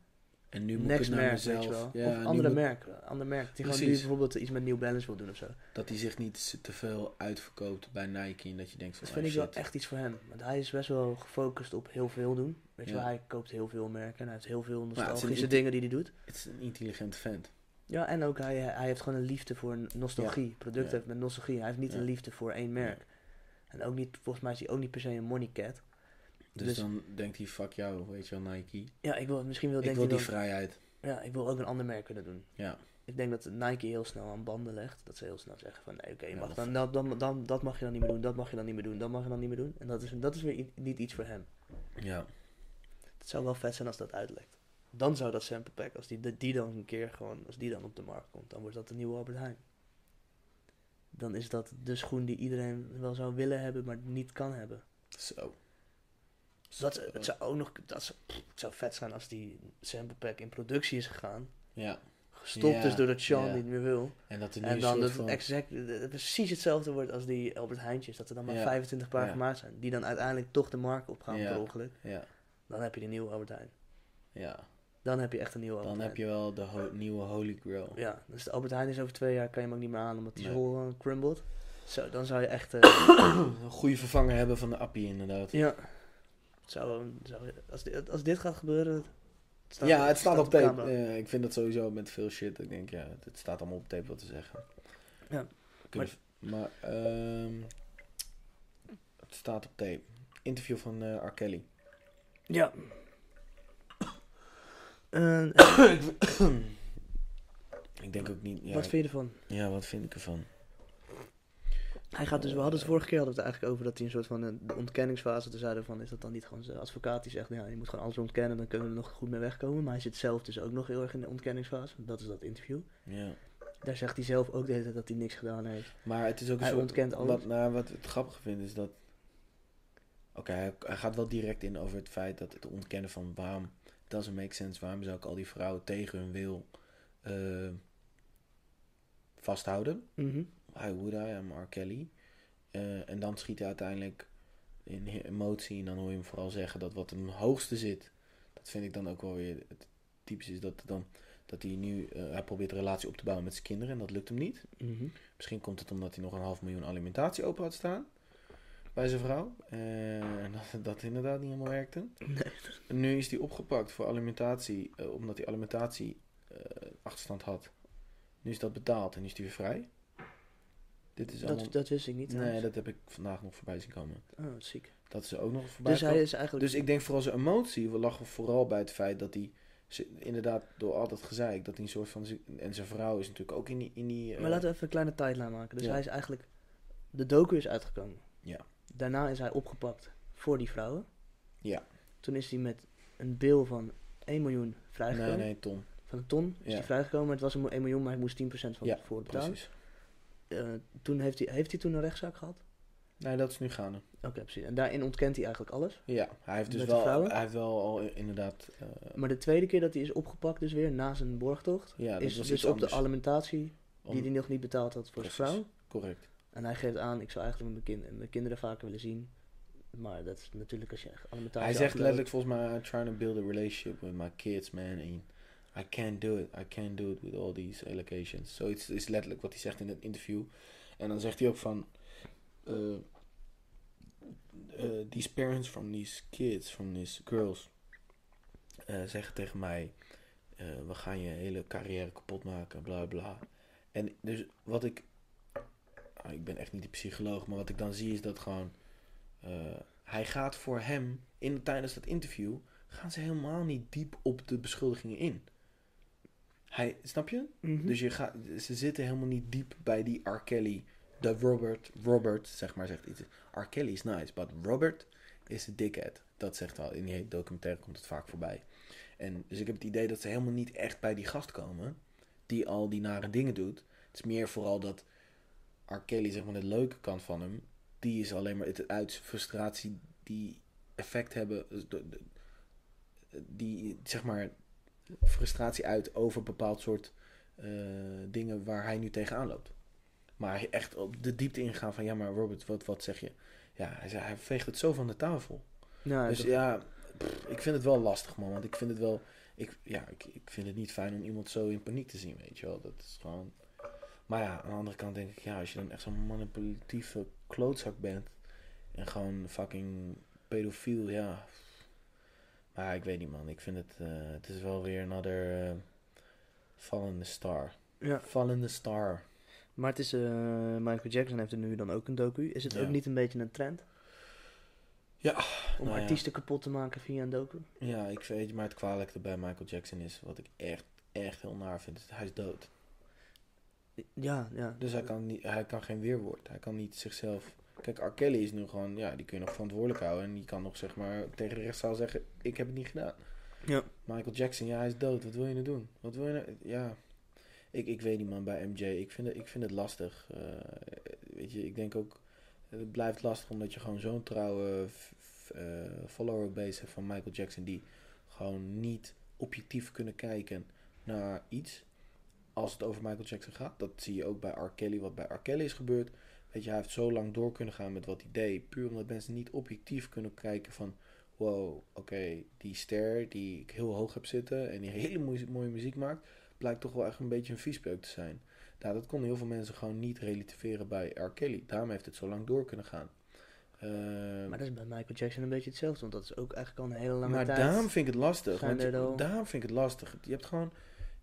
En nu moet Next ik naar merk, mezelf. Ja, of andere moet- merk. Ander merk. Die gewoon nu bijvoorbeeld iets met New Balance wil doen of zo. Dat hij zich niet te veel uitverkoopt bij Nike. En dat je denkt van, Dat oh, vind ik wel echt iets voor hem. Want hij is best wel gefocust op heel veel doen. Weet je Ja. wel, hij koopt heel veel merken. En hij heeft heel veel een nostalgische dingen die hij doet. Het is een intelligent vent. Ja, en ook hij, hij heeft gewoon een liefde voor nostalgie. Product Ja. heeft met nostalgie. Hij heeft niet een liefde voor één merk. En ook niet, volgens mij is hij ook niet per se een money cat. Dus, Dus- dan denkt hij, fuck jou, weet je wel, Nike. Ja, ik wil misschien wil ik wil die dan- vrijheid. Ja, ik wil ook een ander merk kunnen doen. Ja. Ik denk dat Nike heel snel aan banden legt. Dat ze heel snel zeggen van nee, oké, Ja, dan, dan, dan, dan, dat mag je dan niet meer doen, dat mag je dan niet meer doen, dat mag je dan niet meer doen. En dat is, dat is weer niet iets voor hem. Ja. Het zou wel vet zijn als dat uitlekt. Dan zou dat sample pack, als die, die dan een keer gewoon, als die dan op de markt komt, dan wordt dat de nieuwe Albert Heijn. Dan is dat de schoen die iedereen wel zou willen hebben, maar niet kan hebben. Zo. Dat, het zou ook nog, dat zou, pff, het zou vet zijn als die sample pack in productie is gegaan. Ja. Gestopt Ja, is doordat Sean ja. niet meer wil. En dat er nu En dan dat van... het exact, precies hetzelfde wordt als die Albert Heijntjes. Dat er dan maar Ja. 25 paar gemaakt zijn. Die dan uiteindelijk toch de markt opgaan per ongeluk. Ja. Dan heb je de nieuwe Albert Heijn. Ja. Dan heb je echt een nieuwe Albert Dan heb je wel de ho- nieuwe Holy Grail. Ja, dus de Albert Heijn is over twee jaar, kan je hem ook niet meer aan omdat die Nee. eh, crumbled. Zo, dan zou je echt... eh, Een goede vervanger hebben van de Appie inderdaad. ja. Zou, zou, als, dit, als dit gaat gebeuren... het staat- ja, het staat op tape. Ja, ik vind dat sowieso met veel shit. Ik denk, ja, het, staat allemaal op tape wat te zeggen. Ja, Kunnen we- maar ehm, het staat op tape. Interview van eh R. Kelly. Ja. Eh, Ik denk ook niet... Ja, wat vind je ervan? ja, wat vind ik ervan? Hij gaat dus, we hadden het vorige keer hadden we het eigenlijk over dat hij een soort van een de ontkenningsfase. Toen zeiden van, is dat dan niet gewoon zijn advocaat die zegt, ja, je moet gewoon alles ontkennen, dan kunnen we er nog goed mee wegkomen. Maar hij zit zelf dus ook nog heel erg in de ontkenningsfase. Dat is dat interview. Ja. Daar zegt hij zelf ook de hele tijd dat hij niks gedaan heeft. Maar het is ook een Hij soort... ontkent alles. Wat, nou, wat het grappige vind is dat... Oké, hij, hij gaat wel direct in over het feit dat het ontkennen van waarom... Doesn't make sense. Waarom zou ik al die vrouwen tegen hun wil eh, vasthouden? Mhm. Why would I? I'm R. Kelly. Eh, en dan schiet hij uiteindelijk in emotie. En dan hoor je hem vooral zeggen dat wat hem hoogste zit. Dat vind ik dan ook wel weer het typisch is dat, dan, dat hij nu... eh, hij probeert een relatie op te bouwen met zijn kinderen. En dat lukt hem niet. Mhm. Misschien komt het omdat hij nog een half miljoen alimentatie open had staan. Bij zijn vrouw. Eh, En dat, dat inderdaad niet helemaal werkte. Nee. En nu is hij opgepakt voor alimentatie. omdat hij alimentatie achterstand had. Nu is dat betaald en is hij weer vrij. Dit is allemaal... Dat, dat wist ik niet. Nee, dat heb ik vandaag nog voorbij zien komen. Oh, wat ziek. Dat is ook nog voorbij Dus hij is eigenlijk... Dus ik denk vooral zijn emotie lag vooral bij het feit dat hij... Inderdaad, door al dat gezeik, dat hij een soort van... En zijn vrouw is natuurlijk ook in die... In die eh, Maar laten we even een kleine tijdlijn maken. Dus Ja. hij is eigenlijk... De docu is uitgekomen. Ja. Daarna is hij opgepakt voor die vrouwen. Ja. Toen is hij met een bil van 1 miljoen Nee, vrijgekomen. nee, Tom. Van een ton is Ja. hij vrijgekomen. Het was een 1 miljoen, maar hij moest 10% van Ja, tevoren betalen. Precies. Eh, toen heeft, hij, heeft hij toen een rechtszaak gehad? Nee, dat is nu gaande. Oké, precies. En daarin ontkent hij eigenlijk alles. Ja, hij heeft dus wel, hij heeft wel al inderdaad... eh, Maar de tweede keer dat hij is opgepakt dus weer, na zijn borgtocht, ja, is dus op de alimentatie Om- die hij nog niet betaald had voor zijn vrouw. Correct. En hij geeft aan, ik zou eigenlijk mijn, kind, mijn kinderen vaker willen zien. Maar dat is natuurlijk als je alimentatie Hij zegt afloopt. letterlijk volgens mij... I'm trying to build a relationship with my kids, man. And I can't do it. I can't do it with all these allegations. Zoiets is letterlijk wat hij zegt in het interview. En dan zegt hij ook van... eh, these parents from these kids, from these girls... eh, zeggen tegen mij... we gaan je hele carrière kapot maken, bla bla. En dus wat ik ah, ik ben echt niet de psycholoog, maar wat ik dan zie is dat gewoon, hij gaat voor hem, in, tijdens dat interview, gaan ze helemaal niet diep op de beschuldigingen in. Hij, snap je? Mhm. Dus je gaat, ze zitten helemaal niet diep bij die R. Kelly. De Robert, Robert, zeg maar, zegt iets. R. Kelly is nice, but Robert is a dickhead. Dat zegt wel, in die documentaire komt het vaak voorbij. En dus ik heb het idee dat ze helemaal niet echt bij die gast komen. Die al die nare dingen doet. Het is meer vooral dat R. Kelly, zeg maar, de leuke kant van hem. Die is alleen maar het uit frustratie die effect hebben. dus de- de- Die, zeg maar, frustratie uit over bepaald soort eh, dingen waar hij nu tegenaan loopt. Maar echt op de diepte ingaan van, ja maar Robert, wat, wat zeg je? Ja, hij, zei, hij veegt het zo van de tafel. Ja, dus dat- ja, pff, ik vind het wel lastig man, want ik vind het wel, ik, ja, ik, ik vind het niet fijn om iemand zo in paniek te zien, weet je wel. Dat is gewoon... Maar ja, aan de andere kant denk ik, ja, als je dan echt zo'n manipulatieve klootzak bent en gewoon fucking pedofiel, ja. Maar ik weet niet man, ik vind het, eh, het is wel weer another eh, fallende star. ja. Fallende star. Maar het is, eh, Michael Jackson heeft er nu dan ook een docu. Is het Ja. ook niet een beetje een trend? Ja, Om nou ja. artiesten kapot te maken via een docu? Ja, ik weet maar het kwalijke bij Michael Jackson is, wat ik echt, echt heel naar vind, hij is dood. Ja, ja. Dus hij kan, niet, hij kan geen weerwoord. Hij kan niet zichzelf... Kijk, R. Kelly is nu gewoon... Ja, die kun je nog verantwoordelijk houden. En die kan nog zeg maar tegen de rechtszaal zeggen... Ik heb het niet gedaan. Ja. Michael Jackson, ja, hij is dood. Wat wil je nou doen? Wat wil je nou... Ja... Ik, ik weet niet man, bij MJ. Ik vind het, ik vind het lastig. Eh, weet je, ik denk ook... Het blijft lastig omdat je gewoon zo'n trouwe eh, follower base hebt van Michael Jackson... Die gewoon niet objectief kunnen kijken naar iets als het over Michael Jackson gaat. Dat zie je ook bij R. Kelly, wat bij R. Kelly is gebeurd. Weet je, hij heeft zo lang door kunnen gaan met wat hij deed. Puur omdat mensen niet objectief kunnen kijken van... Wow, oké, die ster die ik heel hoog heb zitten en die hele mooie, mooie muziek maakt... blijkt toch wel echt een beetje een viespeuk te zijn. Nou, dat konden heel veel mensen gewoon niet relativeren bij R. Kelly. Daarom heeft het zo lang door kunnen gaan. Ehm, Maar dat is bij Michael Jackson een beetje hetzelfde. Want dat is ook eigenlijk al een hele lange maar tijd. daarom vind ik het lastig. Want daarom vind ik het lastig. Je hebt gewoon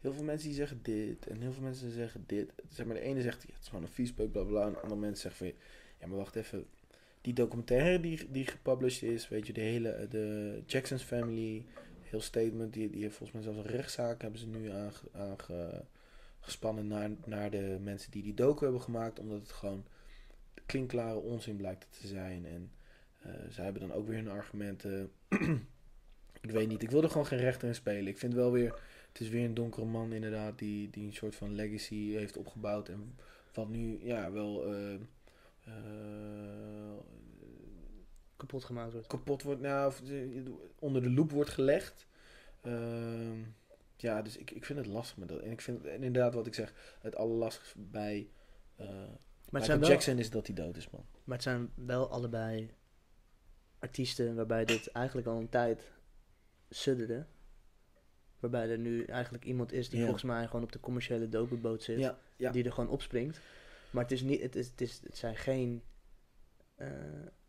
heel veel mensen die zeggen dit. En heel veel mensen zeggen dit. Zeg maar, de ene zegt, ja, het is gewoon een viespeuk, bla. En de andere mensen zeggen van, ja, maar wacht even. Die documentaire die, die gepublished is, weet je, de hele, de Jackson's Family, heel statement, die, die heeft volgens mij zelfs een rechtszaak hebben ze nu aange, aange- gespannen naar, naar de mensen die die docu hebben gemaakt. Omdat het gewoon klinkklare onzin blijkt te zijn. En eh zij hebben dan ook weer hun argumenten. ik weet niet, ik wil er gewoon geen rechter in spelen. Ik vind wel weer, het is weer een donkere man inderdaad, die, die een soort van legacy heeft opgebouwd. En wat nu, ja, wel eh, eh, kapot gemaakt wordt. kapot wordt, nou, of, eh, onder de loep wordt gelegd. Ehm, ja, dus ik, ik vind het lastig met dat. En ik vind en inderdaad wat ik zeg, het allerlastigste bij Maar zijn wel, Jackson is dat hij dood is, man. maar het zijn wel allebei artiesten waarbij dit eigenlijk al een tijd sudderde. Waarbij er nu eigenlijk iemand is die Ja. volgens mij gewoon op de commerciële dopenboot zit. Ja, ja. Die er gewoon opspringt. Maar het is niet, het, is, het, is, het zijn geen. eh,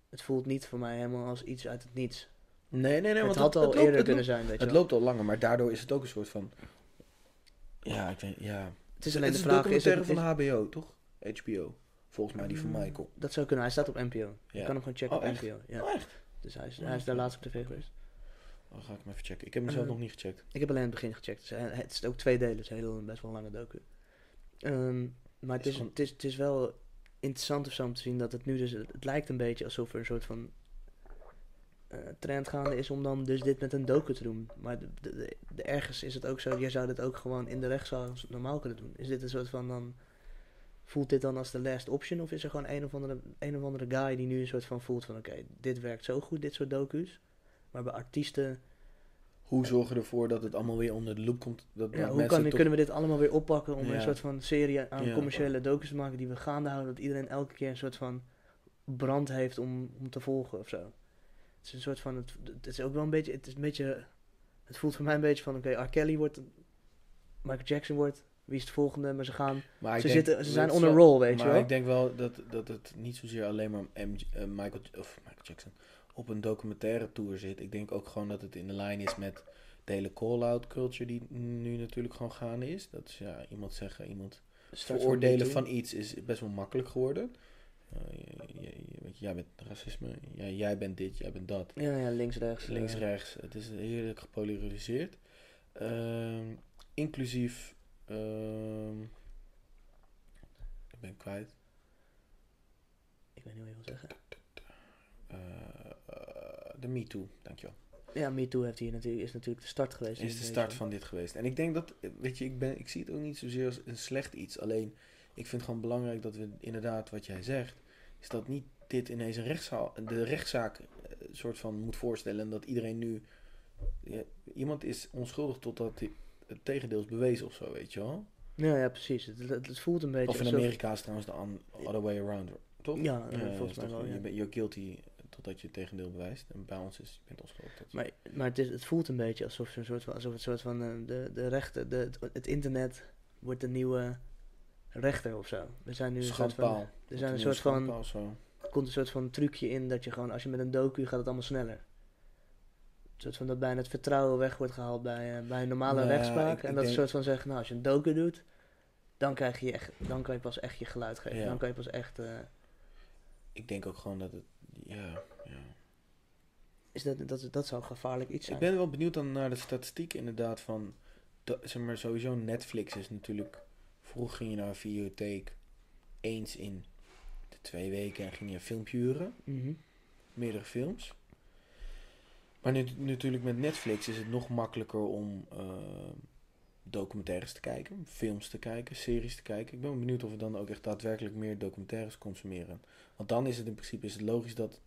het voelt niet voor mij helemaal als iets uit het niets. Nee, nee, nee. het want had al loopt- eerder het kunnen loopt- zijn, weet je Het wel. loopt al langer, maar daardoor is het ook een soort van... Ja, ik weet ja. Het is alleen het de vraag, een is het, documentaire is, van HBO, toch? HBO. Volgens mij die van Mm, Michael. Dat zou kunnen, hij staat op NPO. Je kan hem gewoon checken Oh, op? NPO. Ja. Oh, echt? Dus hij is, hij is daar laatst op tv geweest. Dan ga ik hem even checken. Ik heb hem zelf Eh, nog niet gecheckt. Ik heb alleen het begin gecheckt. Dus hij- het is ook twee delen, het is een heel, best wel een lange docu. Ehm, maar het Is gewoon- het, is, het is wel interessant of zo om te zien dat het nu dus... Het lijkt een beetje alsof er een soort van eh, trend gaande is om dan dus dit met een docu te doen. Maar de, de, de- de- ergens is het ook zo, jij zou dit ook gewoon in de rechtszaal normaal kunnen doen. Is dit een soort van dan... Voelt dit dan als de last option? Of is er gewoon een of andere, een of andere guy die nu een soort van voelt van... Oké, dit werkt zo goed, dit soort docu's. Maar bij artiesten... Hoe zorgen we ervoor dat het allemaal weer onder de loep komt? Dat Ja, hoe kan, toch- kunnen we dit allemaal weer oppakken om Ja. een soort van serie aan Ja. commerciële docus te maken die we gaande houden, dat iedereen elke keer een soort van brand heeft om, om te volgen of zo. Het is een soort van, het, het is ook wel een beetje, het is een beetje, het voelt voor mij een beetje van, oké, R. Kelly wordt, Michael Jackson wordt, wie is de volgende, maar ze gaan, Maar ze, zitten, ze zijn het on a roll, weet je maar wel. ik denk wel dat, dat het niet zozeer alleen maar MJ, eh, Michael, of Michael Jackson op een documentaire tour zit. Ik denk ook gewoon dat het in de lijn is met de hele call-out culture die nu natuurlijk gewoon gaande is. Dat is ja, iemand zeggen, iemand Start veroordelen van iets is best wel makkelijk geworden. Eh, je- jij bent racisme, jij, jij bent dit, jij bent dat. Ja, ja, links, rechts. Links, eh, rechts. Het is heerlijk gepolariseerd. Ehm, inclusief. ehm, ik ben kwijt. Ik weet niet wat je wil zeggen. De MeToo, dankjewel. Ja, MeToo heeft hier natuurlijk, is natuurlijk de start geweest. Is de deze- start van dit geweest. En ik denk dat, weet je, ik, ben, ik zie het ook niet zozeer als een slecht iets. Alleen, ik vind het gewoon belangrijk dat we inderdaad, wat jij zegt, is dat niet dit ineens een rechtszaal, de rechtszaak eh, soort van moet voorstellen. En dat iedereen nu, ja, iemand is onschuldig totdat hij- het tegendeel is bewezen of zo, weet je wel. Ja, ja, precies. Het, het, het voelt een beetje Of in alsof- Amerika is trouwens de other way around, toch? Ja, volgens mij wel, ja. Je bent you're guilty totdat je het tegendeel bewijst. En bij ons is je bent onschuldig. tot- Maar, maar het, is, het voelt een beetje alsof, een soort van, alsof het soort van eh, de, de rechten, de, het, internet wordt de nieuwe rechter of zo. Er zijn nu een soort Schandpaal. van, er Een zijn een nieuwe soort van, zo. er komt een soort van trucje in dat je gewoon, als je met een docu gaat het allemaal sneller. Een soort van dat bijna het vertrouwen weg wordt gehaald bij, eh, bij een normale Nou, rechtspraak. ik- en ik dat denk- soort van zeggen, nou als je een docu doet, dan, krijg je echt, dan kan je pas echt je geluid geven. Ja. Dan kan je pas echt... eh, Ik denk ook gewoon dat het, ja, ja. is dat, dat, dat zou gevaarlijk iets zijn. Ik ben wel benieuwd dan naar de statistieken inderdaad van, zeg maar sowieso Netflix is natuurlijk, vroeger ging je naar een videotheek eens in de twee weken en ging je een filmpje huren, Mhm. meerdere films. Maar nu, natuurlijk met Netflix is het nog makkelijker om eh, documentaires te kijken, films te kijken, series te kijken. Ik ben benieuwd of we dan ook echt daadwerkelijk meer documentaires consumeren. Want dan is het in principe is het logisch dat,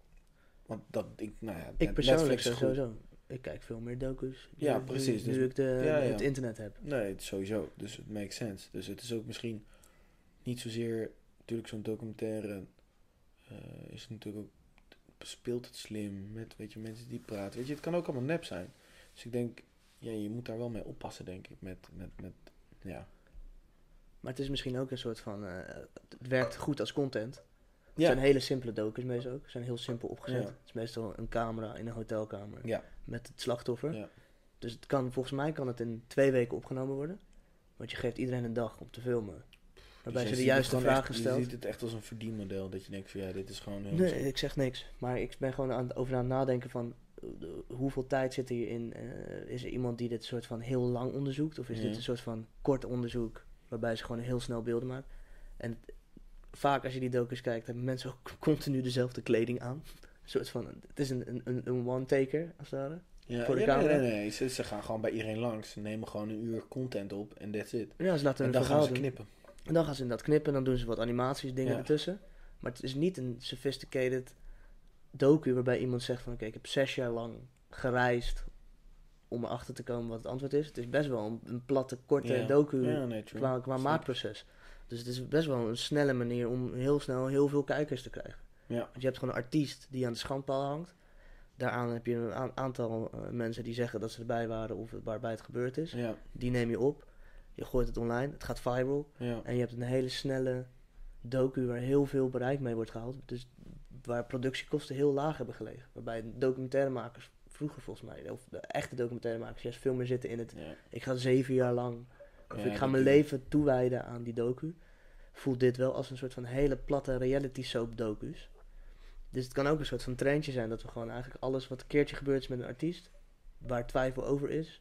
want dat ik, nou ja, Ik persoonlijk sowieso. Ik kijk veel meer docus. Ja, nu- precies, Nu, dus- ik de, ja, ja. het internet heb. Nee, het sowieso. Dus het makes sense. Dus het is ook misschien niet zozeer... Natuurlijk zo'n documentaire eh, is natuurlijk ook... Speelt het slim met weet je, mensen die praten. Weet je, het kan ook allemaal nep zijn. Dus ik denk, ja, je moet daar wel mee oppassen, denk ik. Met, met, met ja. Maar het is misschien ook een soort van... eh, het werkt goed als content. Het Ja, zijn hele simpele docus meestal ook. Ze zijn heel simpel opgezet. Ja. Het is meestal een camera in een hotelkamer ja, met het slachtoffer. ja. Dus het kan, volgens mij kan het in twee weken opgenomen worden. Want je geeft iedereen een dag om te filmen. Waarbij Dus ze de juiste vragen stelt. Je ziet het echt als een verdienmodel. Dat je denkt van, ja, dit is gewoon heel... Nee, ik zeg niks. Maar ik ben gewoon aan, over aan het nadenken van hoeveel tijd zit hierin. eh is er iemand die dit soort van heel lang onderzoekt? Of is Ja. dit een soort van kort onderzoek waarbij ze gewoon heel snel beelden maken? En het- vaak als je die docus kijkt, hebben mensen ook continu dezelfde kleding aan. Een soort van, het is een, een, een- one-taker, als het ware. Ja, voor de ja, camera. Nee, nee, nee. Ze, gaan gewoon bij iedereen langs. Ze nemen gewoon een uur content op en that's it. Ja, ze laten En dan gaan ze knippen. En dan gaan ze in dat knippen en dan doen ze wat animaties, dingen Ja. ertussen. Maar het is niet een sophisticated docu waarbij iemand zegt van... Oké, ik heb zes jaar lang gereisd om erachter te komen wat het antwoord is. Het is best wel een, een platte, korte Ja. docu nee, qua, qua maakproces. Dus het is best wel een snelle manier om heel snel heel veel kijkers te krijgen. Ja. Want je hebt gewoon een artiest die aan de schandpaal hangt. Daaraan heb je een aantal eh, mensen die zeggen dat ze erbij waren of waarbij het gebeurd is. Ja, Die neem je op. Je gooit het online. Het gaat viral. ja. En je hebt een hele snelle docu waar heel veel bereik mee wordt gehaald. Dus waar productiekosten heel laag hebben gelegen. Waarbij documentairemakers vroeger volgens mij, of de echte documentairemakers, juist veel meer zitten in het... ja. Ik ga zeven jaar lang, of Ja, ik ga mijn leven toewijden aan die docu. Voelt dit wel als een soort van hele platte reality soap docus. Dus het kan ook een soort van trendje zijn dat we gewoon eigenlijk alles wat een keertje gebeurd is met een artiest, waar twijfel over is,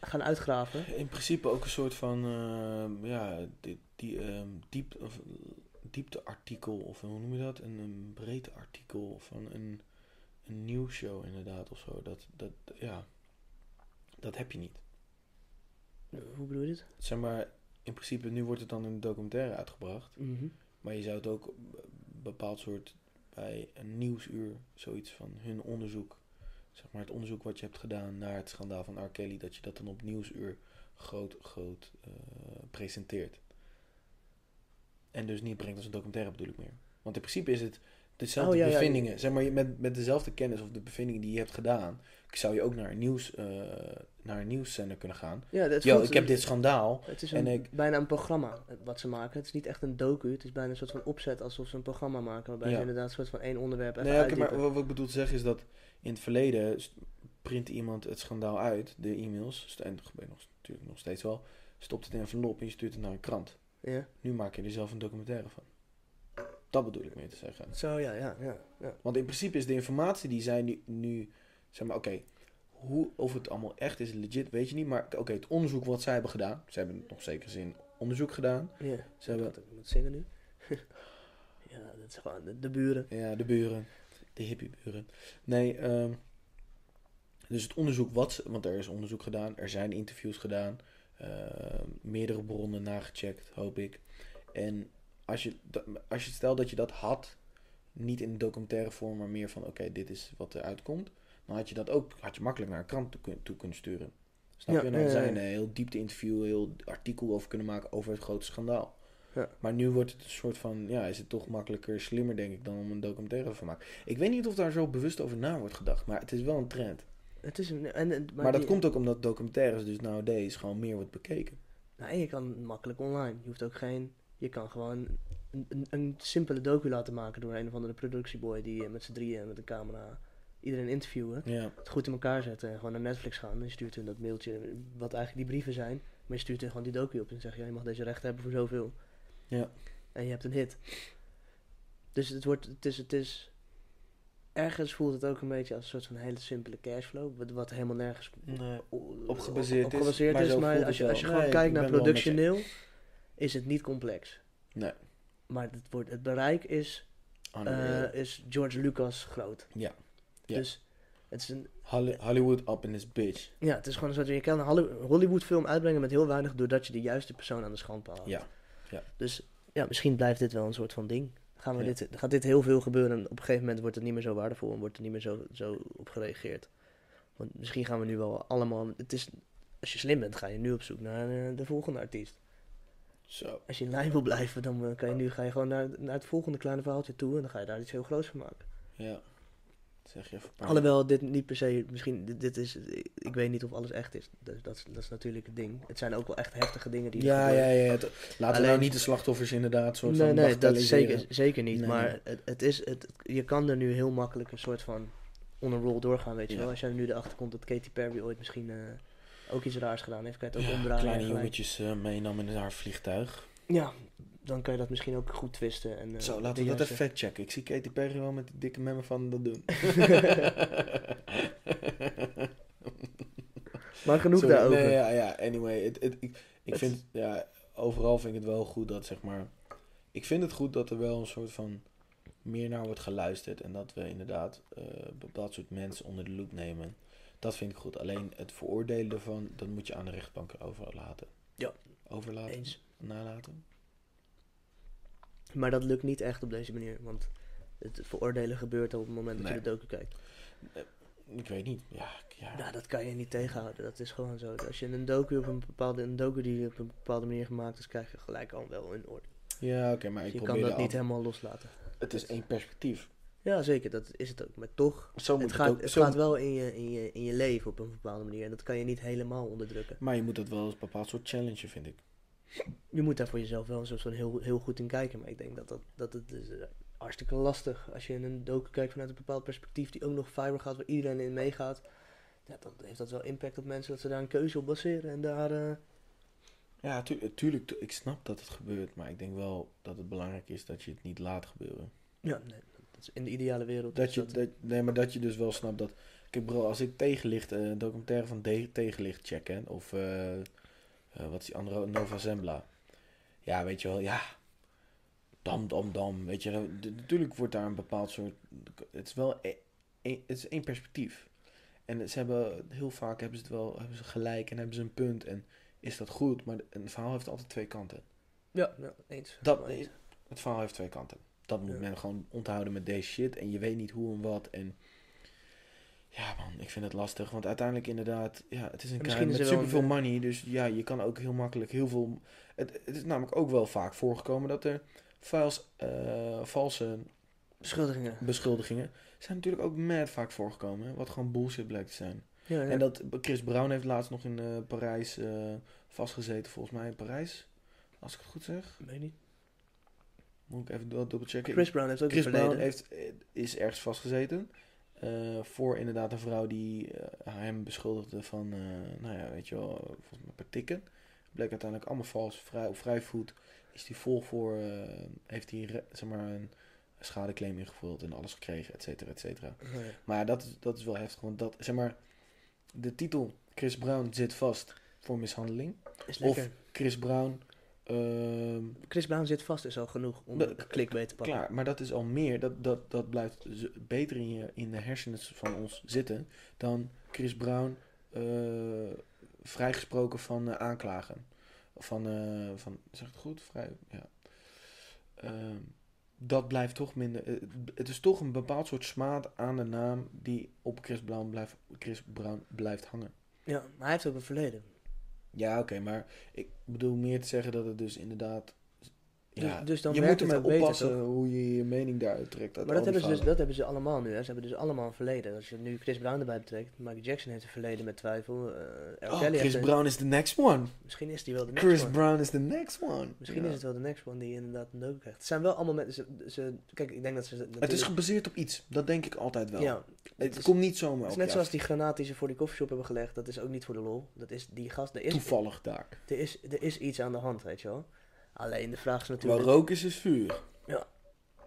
gaan uitgraven. In principe ook een soort van ehm, ja, die, die, ehm, diep, of, diepteartikel of hoe noem je dat? Een, een breedte artikel of een, een, een nieuwsshow inderdaad of zo. Dat, dat, ja, dat heb je niet. Hoe bedoel je dit? Zeg maar, in principe nu wordt het dan in een documentaire uitgebracht. Mhm. Maar je zou het ook bepaald soort bij een nieuwsuur zoiets van hun onderzoek, zeg maar het onderzoek wat je hebt gedaan naar het schandaal van R. Kelly, dat je dat dan op nieuwsuur groot, groot eh, presenteert. En dus niet brengt als een documentaire bedoel ik meer. Want in principe is het dezelfde Oh, ja, ja, bevindingen, zeg maar met, met dezelfde kennis of de bevindingen die je hebt gedaan, zou je ook naar een, nieuws, eh, naar een nieuwszender kunnen gaan. Ja, het Yo, ik heb dit schandaal. Het is en ik- bijna een programma eh, wat ze maken. Het is niet echt een docu. Het is bijna een soort van opzet alsof ze een programma maken. Waarbij Ja. ze inderdaad een soort van één onderwerp even Nee, maar wat, wat ik bedoel te zeggen is dat in het verleden print iemand het schandaal uit, de e-mails, en dat gebeurt nog, natuurlijk nog steeds wel, stopt het in een envelop en je stuurt het naar een krant. Ja. Nu maak je er zelf een documentaire van. Dat bedoel ik meer te zeggen. Zo, ja, ja, ja. ja. Want in principe is de informatie die zij nu, nu zeg maar, oké, hoe of het allemaal echt is, legit, weet je niet. Maar oké, het onderzoek wat zij hebben gedaan, ze hebben nog zeker zin onderzoek gedaan. ja. Ze hebben, Ik moet zingen nu. ja, dat is gewoon de, de buren. ja, de buren, de hippieburen. Nee, ehm, dus het onderzoek wat, ze- want er is onderzoek gedaan, er zijn interviews gedaan, meerdere bronnen nagecheckt, hoop ik. En als je, als je stelt dat je dat had, niet in documentaire vorm, maar meer van oké, dit is wat er uitkomt, dan had je dat ook had je makkelijk naar een krant toe, kun- toe kunnen sturen. Snap Ja, je? Dan zijn een heel diepte interview, een heel artikel over kunnen maken over het grote schandaal. Ja. Maar nu wordt het een soort van, ja, is het toch makkelijker, slimmer denk ik, dan om een documentaire van te maken. Ik weet niet of daar zo bewust over na wordt gedacht, maar het is wel een trend. Het is een, en, en- Maar, maar dat die- komt ook omdat documentaires dus nowadays gewoon meer wordt bekeken. Nou, en je kan makkelijk online. Je hoeft ook geen... Je kan gewoon een, een, een simpele docu laten maken door een of andere productieboy die eh, met z'n drieën met een camera iedereen interviewen. Ja, Het goed in elkaar zetten en gewoon naar Netflix gaan. En je stuurt hun dat mailtje, wat eigenlijk die brieven zijn. Maar je stuurt hun gewoon die docu op en zegt, ja, je mag deze rechten hebben voor zoveel. ja. En je hebt een hit. Dus het, wordt, het, is, het is... Ergens voelt het ook een beetje als een soort van hele simpele cashflow. Wat, wat helemaal nergens Nee. Op gebaseerd op is, gebaseerd maar is. zo Maar voelt als je, als je gewoon Nee, kijkt naar productioneel, is het niet complex. Nee. Maar het, wordt, het bereik is, Unreal. eh, is George Lucas groot. Ja. Ja. Dus het is, een, Holly- Hollywood up in this bitch. ja, het is gewoon een soort... Je kan een Holly- Hollywood film uitbrengen met heel weinig... doordat je de juiste persoon aan de schandpaal haalt. Ja. Dus ja, misschien blijft dit wel een soort van ding. Gaan we Ja. dit, gaat dit heel veel gebeuren en op een gegeven moment wordt het niet meer zo waardevol... en wordt er niet meer zo, zo op gereageerd. Want misschien gaan we nu wel allemaal... Het is, als je slim bent, ga je nu op zoek naar eh, de volgende artiest. Zo. Als je in lijn wil blijven, dan eh, kan je nu, ga je gewoon naar, naar het volgende kleine verhaaltje toe... en dan ga je daar iets heel groots van maken. Ja. Zeg je even. Alhoewel dit niet per se, misschien, dit, dit is, ik weet niet of alles echt is. Dus dat, is- dat is natuurlijk het ding. Het zijn ook wel echt heftige dingen die Ja, ja, ja. het- laten we Alleen- nou niet de slachtoffers inderdaad soort Nee, van nee, dat is zeker, zeker niet. Nee, maar nee. Het, het is, het, je kan er nu heel makkelijk een soort van on roll doorgaan, weet je Ja. wel. Als jij nu erachter komt dat Katy Perry ooit misschien eh, ook iets raars gedaan heeft, kan je het ook Ja, omdraaien. kleine jongetjes eh, meenam in haar vliegtuig. Ja, dan kan je dat misschien ook goed twisten. En, eh, Zo, laten we dat even factchecken. Ik zie Katy Perry wel met die dikke memmen van dat doen. Maar genoeg Sorry, daarover. Nee, ja, ja, anyway. Ik vind, ja, overal vind ik het wel goed dat, zeg maar... Ik vind het goed dat er wel een soort van meer naar wordt geluisterd. En dat we inderdaad eh bepaald soort mensen onder de loep nemen. Dat vind ik goed. Alleen het veroordelen ervan, dat moet je aan de rechtbank overlaten. Ja. Overlaten? Eens. Nalaten? Maar dat lukt niet echt op deze manier, want het veroordelen gebeurt op het moment dat Nee. je de docu kijkt. Ik weet niet. Ja, ja. Ja, dat kan je niet tegenhouden. Dat is gewoon zo. Als je een docu op een bepaalde, een docu die op een bepaalde manier gemaakt is, krijg je gelijk al wel een orde. Ja, oké, maar ik je kan dat niet al- helemaal loslaten. Het is één perspectief. Ja, zeker, dat is het ook. Maar toch, Zo moet het, het, gaat, ook. het gaat wel in je, in, je, in je leven op een bepaalde manier. En dat kan je niet helemaal onderdrukken. Maar je moet dat wel als een bepaald soort challenge, vind ik. Je moet daar voor jezelf wel zo zo heel, heel goed in kijken. Maar ik denk dat, dat, dat het is eh, hartstikke lastig. Als je in een docu kijkt vanuit een bepaald perspectief die ook nog viral gaat, waar iedereen in meegaat. Ja, dan heeft dat wel impact op mensen dat ze daar een keuze op baseren. En daar... eh, Ja, tu- tuurlijk, tu- ik snap dat het gebeurt, maar ik denk wel dat het belangrijk is dat je het niet laat gebeuren. ja, nee, dat is in de ideale wereld. Dat je, dat, nee, maar dat je dus wel snapt dat... Kijk bro, als ik tegenlicht, eh, een documentaire van de- tegenlicht check, hè, of wat is die andere, Nova Zembla. Ja, weet je wel, ja, dam, dam, dam, weet je. Natuurlijk wordt daar een bepaald soort... Het is wel, e- e- het is één perspectief. En ze hebben, heel vaak hebben ze het wel, hebben ze gelijk en hebben ze een punt en is dat goed, maar een verhaal heeft altijd twee kanten. Ja, ja eens. Dat, het verhaal heeft twee kanten. Dat moet Ja. men gewoon onthouden met deze shit. En je weet niet hoe en wat. En ja, man, ik vind het lastig. Want uiteindelijk inderdaad, ja, het is een is met er superveel een- money. Dus ja, je kan ook heel makkelijk heel veel... Het, het is namelijk ook wel vaak voorgekomen dat er vals, eh, valse Beschuldigingen. beschuldigingen... zijn natuurlijk ook mad vaak voorgekomen. hè, Wat gewoon bullshit blijkt te zijn. Ja, ja. En dat Chris Brown heeft laatst nog in eh, Parijs eh, vastgezeten. Volgens mij in Parijs. Als ik het goed zeg. Weet niet. Moet ik even dubbel checken. Chris Brown heeft ook Chris Brown heeft, eh, is ergens vastgezeten. Eh, voor inderdaad een vrouw die eh, hem beschuldigde van, eh, nou ja, weet je wel, volgens mij per tikken. Bleek uiteindelijk allemaal vals. Vrij, op vrij voet is hij vol voor, heeft hij zeg maar een schadeclaim ingevuld en alles gekregen, et cetera, et cetera. Maar dat, is- dat is wel heftig, want dat, zeg maar, de titel Chris Brown zit vast voor mishandeling. Is Of-. Chris Brown, ehm, Chris Brown zit vast, is al genoeg om De- de clickbait te pakken. klaar, maar dat is al meer, dat, dat, dat blijft beter in, je, in de hersenen van ons zitten dan Chris Brown eh, vrijgesproken van eh, aanklagen. Van, eh, van, zeg het goed? Vrij, ja. Ehm, dat blijft toch minder. het is toch een bepaald soort smaad aan de naam die op Chris Brown blijft, Chris Brown blijft hangen. Ja, maar hij heeft ook een verleden. Ja, oké, maar ik bedoel meer te zeggen dat het dus inderdaad. Ja, Dus- dus dan je werkt moet het beter, oppassen hoe je je mening daaruit trekt. Maar dat hebben, ze dus, dat hebben ze allemaal nu. Hè. Ze hebben dus allemaal een verleden. Als je nu Chris Brown erbij betrekt. Michael Jackson heeft een verleden met twijfel. eh. Oh, heeft Chris een- Brown is the next one. Misschien is die wel de next Chris one. Brown is the next one. Misschien Ja. is het wel de next one die inderdaad een dook krijgt. Het zijn wel allemaal mensen. Ze, ze- kijk, ik denk dat ze. Het is gebaseerd op iets. Dat denk ik altijd wel. Ja, het komt niet zomaar het is net zoals die granaat die ze voor die koffieshop hebben gelegd. Dat is ook niet voor de lol. Dat is die gast. Er is, toevallig daar. er is, er is iets aan de hand, weet je wel. Alleen de vraag is natuurlijk. rook is, is vuur.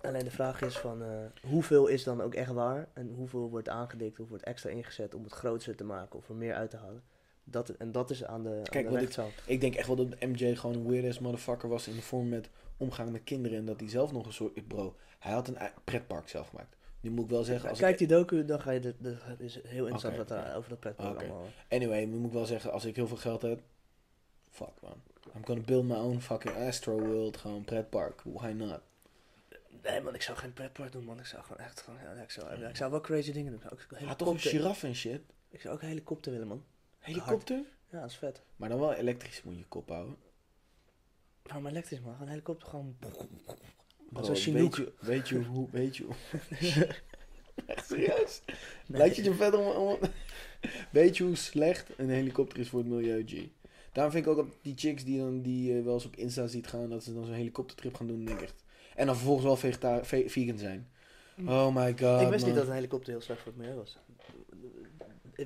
Alleen de vraag is van eh, hoeveel is dan ook echt waar en hoeveel wordt aangedikt of wordt extra ingezet om het groter te maken of er meer uit te halen. Dat, en dat is aan de, aan Kijk, de wat ik-. Ik denk echt wel dat MJ gewoon een weird ass motherfucker was in de vorm met omgaan met kinderen. En dat hij zelf nog een soort. Bro, hij had een pretpark zelf gemaakt. Nu moet ik wel zeggen. Als Kijk ik, die docu, dan ga je het is heel interessant wat ja. over dat pretpark allemaal. Anyway, nu moet ik wel zeggen. Als ik heel veel geld heb. Fuck man. I'm gonna build my own fucking Astro World. Gewoon pretpark. Why not? Nee man, ik zou geen pretpark doen man. Ik zou gewoon echt gewoon, ja, ik, zou, ik zou wel crazy dingen doen. Ik zou ook toch een giraffe en shit. ik zou ook een helikopter willen man. Helikopter? Ja, dat is vet. Maar dan wel elektrisch moet je kop houden. Waarom elektrisch man? Gewoon een helikopter gewoon... Bro, Zo'n weet Chinook. je, weet je hoe, weet je hoe... Echt serieus? Nee. Lijkt je je verder om, om- Weet je hoe slecht een helikopter is voor het milieu, G? Daarom vind ik ook dat die chicks die, dan, die je wel eens op Insta ziet gaan, dat ze dan zo'n helikoptertrip gaan doen, denk ik echt. En dan vervolgens wel vegeta- ve- vegan zijn. Oh my god, Hm. ik wist man. niet dat een helikopter heel slecht voor het milieu was.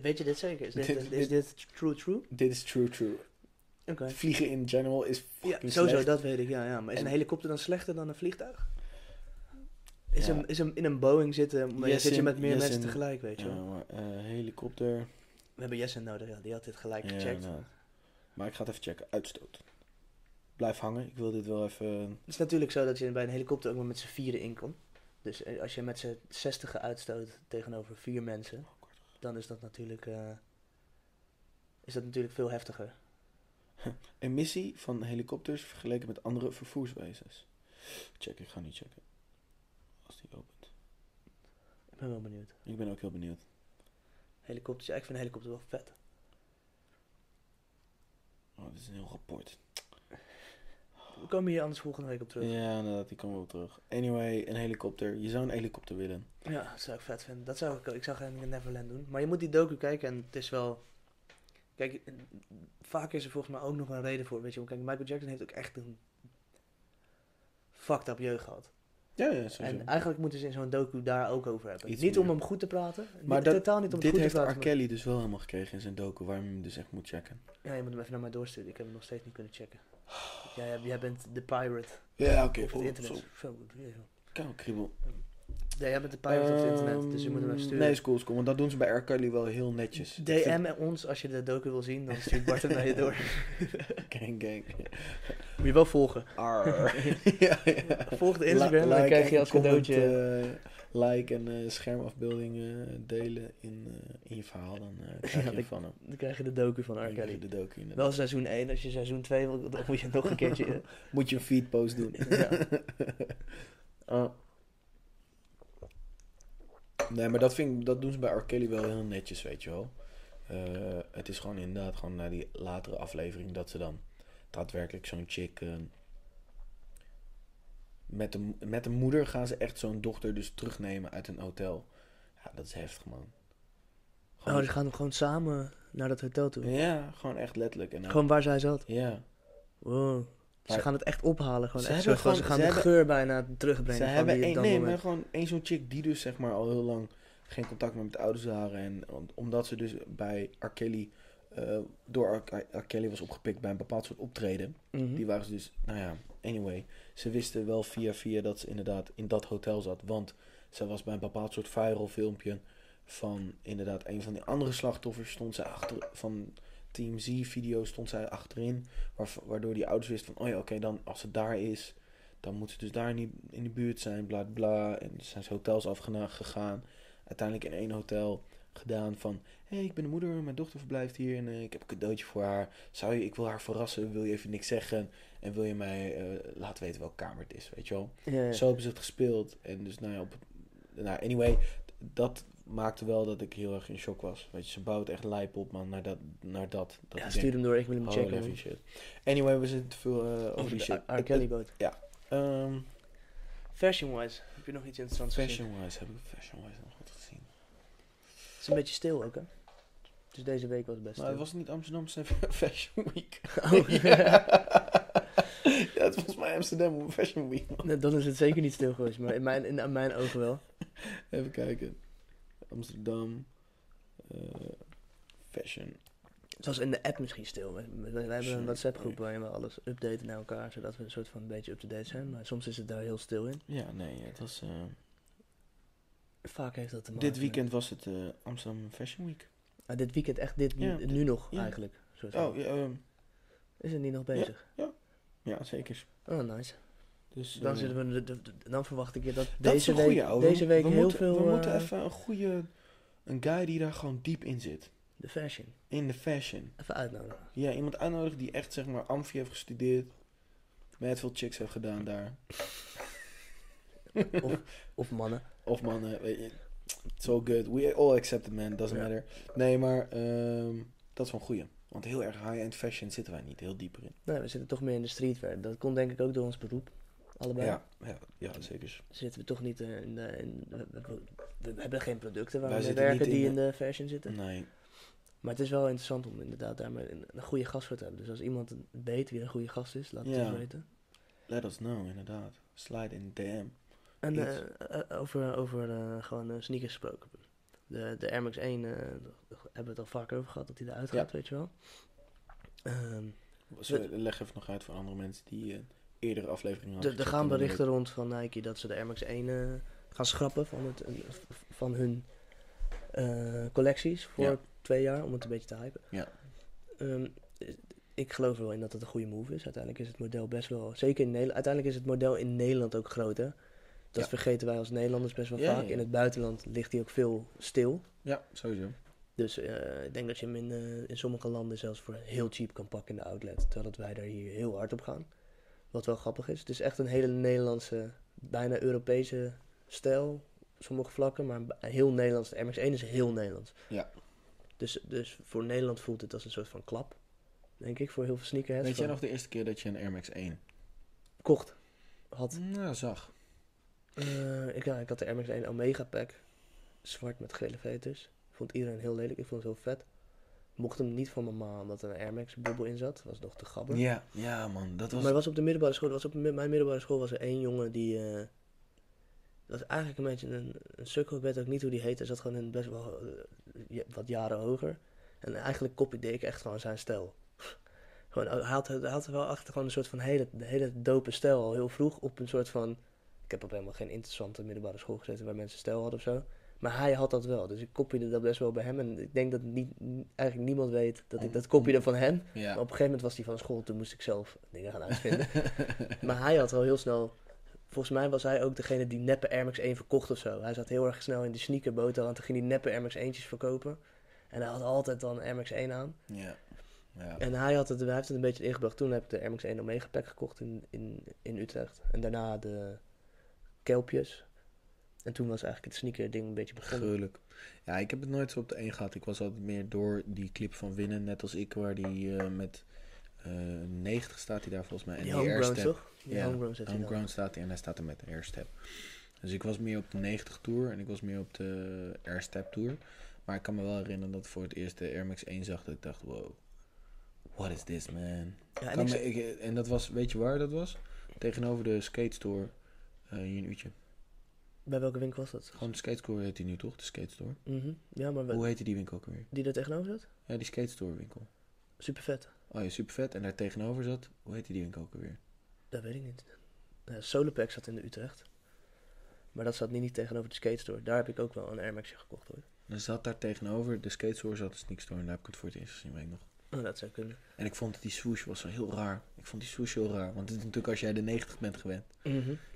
Weet je dit zeker? Is dit, Dit- is dit true true? Dit is true, true. Oké. Vliegen in general is Ja, fucking sowieso, slecht. dat weet ik, ja, ja. Maar is En- een helikopter dan slechter dan een vliegtuig? Is, Ja. een, is een, in een Boeing zitten, maar Yes, zit je met meer yes, mensen in- tegelijk, weet je Ja, wel. maar eh, helikopter... We hebben Jesse nodig, ja, die had dit gelijk Ja, gecheckt. nou. Maar ik ga het even checken. Uitstoot. Blijf hangen. Ik wil dit wel even... Het is natuurlijk zo dat je bij een helikopter ook maar met z'n vieren in kon. Dus eh, als je met z'n zestigen uitstoot tegenover vier mensen, dan is dat natuurlijk, eh, is dat natuurlijk veel heftiger. Emissie van helikopters vergeleken met andere vervoerswezens. Check, ik ga niet checken. Als die opent. Ik ben wel benieuwd. Ik ben ook heel benieuwd. Helikopters, ja, ik vind een helikopter wel vet. Oh, dit is een heel rapport. We komen hier anders volgende week op terug. Ja, Ja, inderdaad, die komen we op terug. Anyway, een helikopter. Je zou een helikopter willen. dat zou ik vet vinden. Dat zou ik, ik zou geen Neverland doen. Maar je moet die docu kijken en het is wel... Kijk, vaak is er volgens mij ook nog een reden voor. Weet je, kijk, Michael Jackson heeft ook echt een fucked up jeugd gehad. Ja, ja. En eigenlijk moeten ze in zo'n docu daar ook over hebben. Iets niet om hem goed te praten. Maar niet, dat- totaal niet om Dit goed heeft te R. praten. maar- Kelly dus wel helemaal gekregen in zijn docu, waarom je hem dus echt moet checken. Ja, je moet hem even naar mij doorsturen. Ik heb hem nog steeds niet kunnen checken. Jij, jij bent de pirate Ja, oké. op het internet. Zo, ja, joh. kou, kriebel. Ja, jij bent de pirate op het internet, dus je moet hem even Ehm, sturen. Nee, is cool, is cool. Want dat doen ze bij R. Kelly wel heel netjes. Ik vind- DM ons als je de docu wil zien, dan stuurt Bart hem naar je door. Gang, gang. Moet je wel volgen. Ja, ja. Volg de Instagram, Li- dan krijg je en als comment, cadeautje... eh, like en eh, schermafbeelding eh, delen in, in je verhaal. Dan krijg je van hem. dan krijg je de docu van R. Kelly. de docu inderdaad. Wel seizoen 1, als je seizoen 2 wil, dan moet je nog een keertje... Moet je een feedpost doen. Ja. Ah. Nee, maar dat, vind ik, dat doen ze bij R. Kelly wel heel netjes, weet je wel. Het is gewoon inderdaad gewoon naar die latere aflevering dat ze dan daadwerkelijk zo'n chick... eh, met, de, met de moeder gaan ze echt zo'n dochter dus terugnemen uit een hotel. Ja, dat is heftig, man. Oh, ze gaan gewoon samen naar dat hotel toe. Ja, gewoon echt letterlijk. En dan- Gewoon waar zij zat. Ja. Wow. Ze gaan het echt ophalen. Gewoon Ze echt zo, gewoon, ze gewoon- gaan ze de hebben- geur bijna terugbrengen. Ze hebben dat nee, maar gewoon één zo'n chick die dus zeg maar al heel lang geen contact meer met de ouders waren. En om- omdat ze dus bij R. Kelly eh, door R. R. Kelly was opgepikt bij een bepaald soort optreden. Mhm. Die waren ze dus, nou ja, anyway. Ze wisten wel via via dat ze inderdaad in dat hotel zat. Want ze was bij een bepaald soort viral filmpje van inderdaad een van die andere slachtoffers. Stond zij achter, van Team Z-video stond zij achterin. waardoor die ouders wisten van, oh ja, oké, dan als ze daar is, dan moet ze dus daar niet in de buurt zijn, bla bla. En zijn ze hotels afgegaan. Uiteindelijk in één hotel gedaan van, hé, hey, ik ben de moeder, mijn dochter verblijft hier en eh, ik heb een cadeautje voor haar. Zou je, ik wil haar verrassen, wil je even niks zeggen? En wil je mij eh, laten weten welke kamer het is, weet je wel? Ja, ja. Zo hebben ze het gespeeld. En dus, nou ja, op, nou, anyway, dat maakte wel dat ik heel erg in shock was. Weet je, ze bouwt echt lijp op, man, naar dat. Naar dat, dat Ja, stuur hem door, ik wil hem checken. shit. Anyway, we zitten te veel eh, over, Over die de shit. R. Kelly boot. Ehm, Fashion-wise, heb je nog iets interessants? Fashion-wise, heb ik fashion-wise nog wat gezien? Het is een beetje stil ook, hè? Dus deze week was het best Maar het was niet Amsterdamse Fashion Week. Oh, ja, het was mij Amsterdam Fashion Week. Nee, dan is het zeker niet stil geweest, maar in mijn, in, mijn ogen wel. Even kijken. Amsterdam. eh, fashion. Het was in de app misschien stil. We, we- we hebben een WhatsApp groep waarin we alles updaten naar elkaar, zodat we een soort van een beetje up-to-date zijn. Maar soms is het daar heel stil in. Ja, nee, het was... eh, Vaak heeft dat te maken dit weekend was het eh, Amsterdam Fashion Week. Ah, dit weekend echt, dit, Ja, nu nog ja. eigenlijk. Soort. Oh, ja, ehm, Is het niet nog bezig? ja zeker. Oh, nice. Dus, Dan, eh, zitten we, de- de- de- dan verwacht ik je dat deze week, ouwe. deze week we heel moeten, veel... We moeten eh, even een goede... Een guy die daar gewoon diep in zit. De fashion. In de fashion. Even uitnodigen. Ja, iemand uitnodigen die echt, zeg maar, Amfi heeft gestudeerd. Met veel chicks heeft gedaan daar. Of mannen. Of mannen, weet je. So good. We all accept it, man. Doesn't matter. Nee, maar ehm, dat is wel een goeie. Want heel erg high-end fashion zitten wij niet heel dieper in. Nee, we zitten toch meer in de streetwear. Dat komt denk ik ook door ons beroep. Allebei. Ja, ja, ja, zeker. Zitten we toch niet eh, in de... In, we, we- we hebben geen producten waar Wij we werken die in in de fashion zitten. Nee. Maar het is wel interessant om inderdaad daar maar een, een goede gast voor te hebben. Dus als iemand weet wie een goede gast is, laat het Ja. ons weten. Let us know, inderdaad. Slide in DM. En eh, eh, over, over eh, gewoon sneakers gesproken. De, de Air Max 1 eh, daar hebben we het al vaker over gehad, dat die eruit Ja. gaat, weet je wel. Ehm, leg even nog uit voor andere mensen die eerdere afleveringen er- hadden. er gaan en berichten rond van Nike dat ze de Air Max 1 eh, gaan schrappen van, het, van hun collecties voor Ja. twee jaar, om het een beetje te hypen. Ja. Ehm, ik geloof er wel in dat het een goede move is. Uiteindelijk is het model best wel, zeker in Nederland, uiteindelijk is het model in Nederland ook groot hè. Dat Ja. vergeten wij als Nederlanders best wel Ja, vaak. ja. In het buitenland ligt hij ook veel stil. Ja, sowieso. Dus eh, ik denk dat je hem in, eh, in sommige landen zelfs voor heel cheap kan pakken in de outlet. Terwijl dat wij daar hier heel hard op gaan. Wat wel grappig is. Het is echt een hele Nederlandse, bijna Europese stijl. Sommige vlakken, maar heel Nederlands. De MX1 is heel Nederlands. Ja. Dus, dus voor Nederland voelt het als een soort van klap. Denk ik, voor heel veel sneakerheads. Weet jij nog de eerste keer dat je een Air Max 1 Kocht. Had. nou, zag? Eh, ik, ja, ik had de Air Max 1 Omega Pack. Zwart met gele veters. Vond iedereen heel lelijk. Ik vond het heel vet. Mocht hem niet van mijn ma, omdat er een Air Max bubbel in zat. Was nog te gabber. Ja, ja man. Dat was... Maar was op de middelbare school, was op mi- mijn middelbare school was er één jongen die. eh, dat was eigenlijk een beetje een, een sukkel, ik weet ook niet hoe die heette. Hij zat gewoon een best wel eh, wat jaren hoger. En eigenlijk kopieerde ik echt gewoon zijn stijl. gewoon, hij, had, hij had wel achter gewoon een soort van hele, hele dope stijl al heel vroeg op een soort van. Ik heb op helemaal geen interessante middelbare school gezeten waar mensen stijl hadden of zo. Maar hij had dat wel, dus ik kopieerde dat best wel bij hem. En ik denk dat niet, eigenlijk niemand weet dat ik dat kopieerde van hem. Maar op een gegeven moment was hij van school, toen moest ik zelf dingen gaan uitvinden. maar hij had al heel snel, volgens mij was hij ook degene die neppe Air Max 1 verkocht of zo. Hij zat heel erg snel in die sneakerboot al en toen ging hij neppe Air Max 1'tjes verkopen. En hij had altijd dan Air Max 1 aan. ja. Ja. En hij, had het, hij heeft het een beetje ingebracht. Toen heb ik de Air Max 1 Omega Pack gekocht in, in, in Utrecht. En daarna de kelpjes. En toen was eigenlijk het sneaker ding een beetje begonnen. Gruwelijk. Ja, ik heb het nooit zo op de één gehad. Ik was altijd meer door die clip van Winnen, net als ik, waar die eh, met eh 90 staat hij daar volgens mij. En Die die homegrown toch? Die Ja, homegrown hij dan. Homegrown staat hij en hij staat er met de airstep. Dus ik was meer op de 90 tour en ik was meer op de airstep tour. Maar ik kan me wel herinneren dat ik voor het eerst de Air Max 1 zag. Dat ik dacht, wow, what is this man? Ja, en me- ik- en dat was, weet je waar dat was? Tegenover de skate store eh, hier in Utje. Bij welke winkel was dat? Gewoon de skatestore heet die nu toch? De skatestore. Mhm. Ja, maar wel- Hoe heette die winkel ook weer? die er tegenover zat? Ja, die skatestore winkel. Super vet. Oh ja, super vet. En daar tegenover zat, hoe heette die winkel ook alweer? Dat weet ik niet. Uh, Solopack zat in de Utrecht. Maar dat zat niet, niet tegenover de skate store. Daar heb ik ook wel een Air Maxje gekocht hoor. Dan zat daar tegenover, de skatestore zat de sneakstore. En daar heb ik het voor het eerst gezien, weet ik nog. Oh, dat zou kunnen. En ik vond dat die swoosh was zo heel raar. Ik vond die swoosh heel raar. Want het is natuurlijk als jij de 90 bent gewend,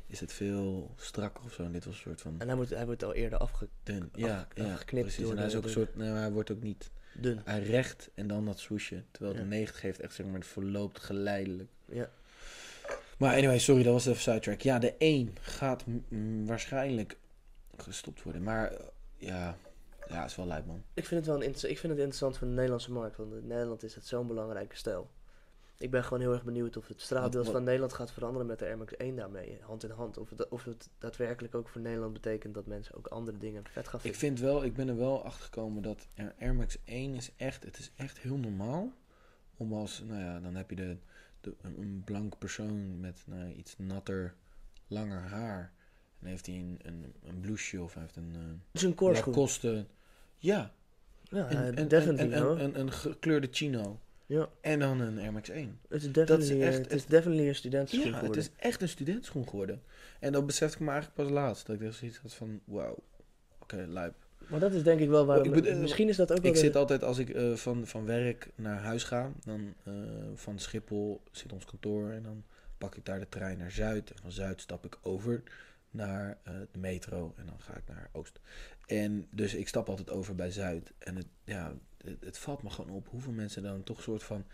is het veel strakker of zo. En dit was een soort van En hij, moet, hij wordt al eerder afge... dun. Ja, afge- ja afgeknipt precies. door En hij is ook een soort, hij wordt ook niet dun. hij recht en dan dat swoosje. Terwijl de Ja. 90 geeft echt zeg maar, het verloopt geleidelijk. Ja. Maar anyway, sorry, dat was even sidetrack. Ja, de 1 gaat mm, waarschijnlijk gestopt worden. Maar eh, ja, ja, is wel lijp man. Ik vind het wel een ik vind het interessant voor de Nederlandse markt. Want in Nederland is het zo'n belangrijke stijl. Ik ben gewoon heel erg benieuwd of het straatbeeld van Nederland gaat veranderen met de Air Max 1 daarmee. Hand in hand. Of het, of het daadwerkelijk ook voor Nederland betekent dat mensen ook andere dingen vet gaan Ik vinden. vind wel, ik ben er wel achter gekomen dat Air Max 1 is echt, het is echt heel normaal. Om als, nou ja, dan heb je de, de, een, blank persoon met nou, ja, iets natter, langer haar. En heeft hij een, een, een blouseje of hij heeft een uh, Het is een. Lacoste. Ja, Ja, een, een, een gekleurde chino. Ja, En dan een Air Max 1. het is definitely, echt- het is definitely een studentenschoen Ja, het geworden. is echt een studentschoen geworden. En dat besefte ik me eigenlijk pas laatst. Dat ik echt zoiets had van, wauw, oké, lijp. Maar dat is denk ik wel. Ik bedoel, misschien is dat ook wel... Ik zit altijd, als ik eh, van, van werk naar huis ga, dan eh, van Schiphol zit ons kantoor en dan pak ik daar de trein naar Zuid. En van Zuid stap ik over naar eh, de metro en dan ga ik naar Oost. En dus ik stap altijd over bij Zuid. En het, ja, het, het valt me gewoon op hoeveel mensen dan toch een soort van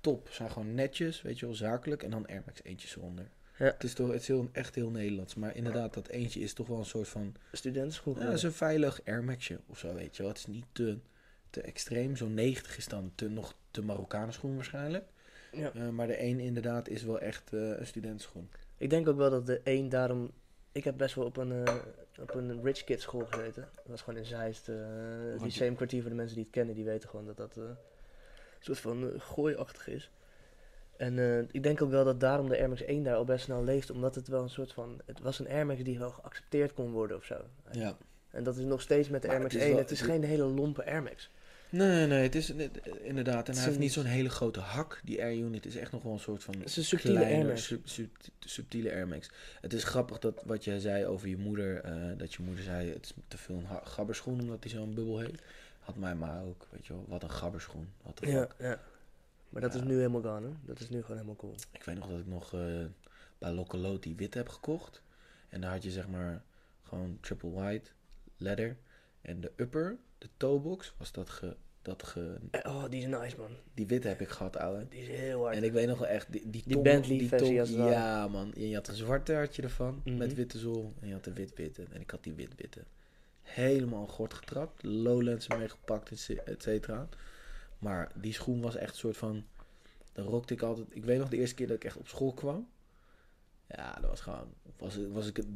top zijn gewoon netjes, weet je wel, zakelijk. En dan Air Max eentjes eronder. Ja. Het is toch het is heel, echt heel Nederlands. Maar inderdaad, dat eentje is toch wel een soort van studentenschoen ja, dat is een veilig Air Maxje of zo, weet je wel. Het is niet te, te extreem. Zo'n 90 is dan te, nog te Marokkanen schoen waarschijnlijk. Ja. Eh, maar de 1 inderdaad is wel echt eh, een studentenschoen. Ik denk ook wel dat de één daarom... Ik heb best wel op een, eh, op een rich kid school gezeten. Dat was gewoon in Zeist. eh het je- lyceumkwartier voor de mensen die het kennen, die weten gewoon dat dat eh, een soort van gooiachtig is. En ik denk ook wel dat daarom de Air Max 1 daar al best snel leeft. Omdat het wel een soort van... Het was een Air Max die wel geaccepteerd kon worden of zo. Ja. En dat is nog steeds met de Maar Air Max het is 1. wel- het is geen hele lompe Air Max. Nee, nee, het is het- inderdaad. En hij heeft niet zo'n hele grote hak. Die Air Unit is echt nog wel een soort van Het is een subtiele kleiner, Air Max. sub- sub- subtiele Air Max. Het is grappig dat wat jij zei over je moeder. eh, dat je moeder zei het is te veel een gabberschoen omdat hij zo'n bubbel heeft. Had mijn ma ook, weet je wel. Wat een gabberschoen. Wat Ja, ja. Maar dat Ja. is nu helemaal gone, hè? Dat is nu gewoon helemaal cool. Ik weet nog dat ik nog eh, bij Lokaloot die wit heb gekocht. En daar had je zeg maar gewoon triple white, leather. En de upper, de toebox, was dat ge... Dat ge Eh, Oh, die is nice, man. die wit heb ik gehad, ouwe. Die is heel hard. En ik weet nog wel echt, die, die, Die Bentley die versie als. Ja, man. En je had een zwarte had je ervan, Mhm. met witte zool. En je had de wit-witte. En ik had die wit-witte. Helemaal gort getrapt. Lowlands mee gepakt, et ce- et cetera. Maar die schoen was echt een soort van... Dan rookte ik altijd... Ik weet nog de eerste keer dat ik echt op school kwam. Ja, dat was gewoon... Was, was ik het,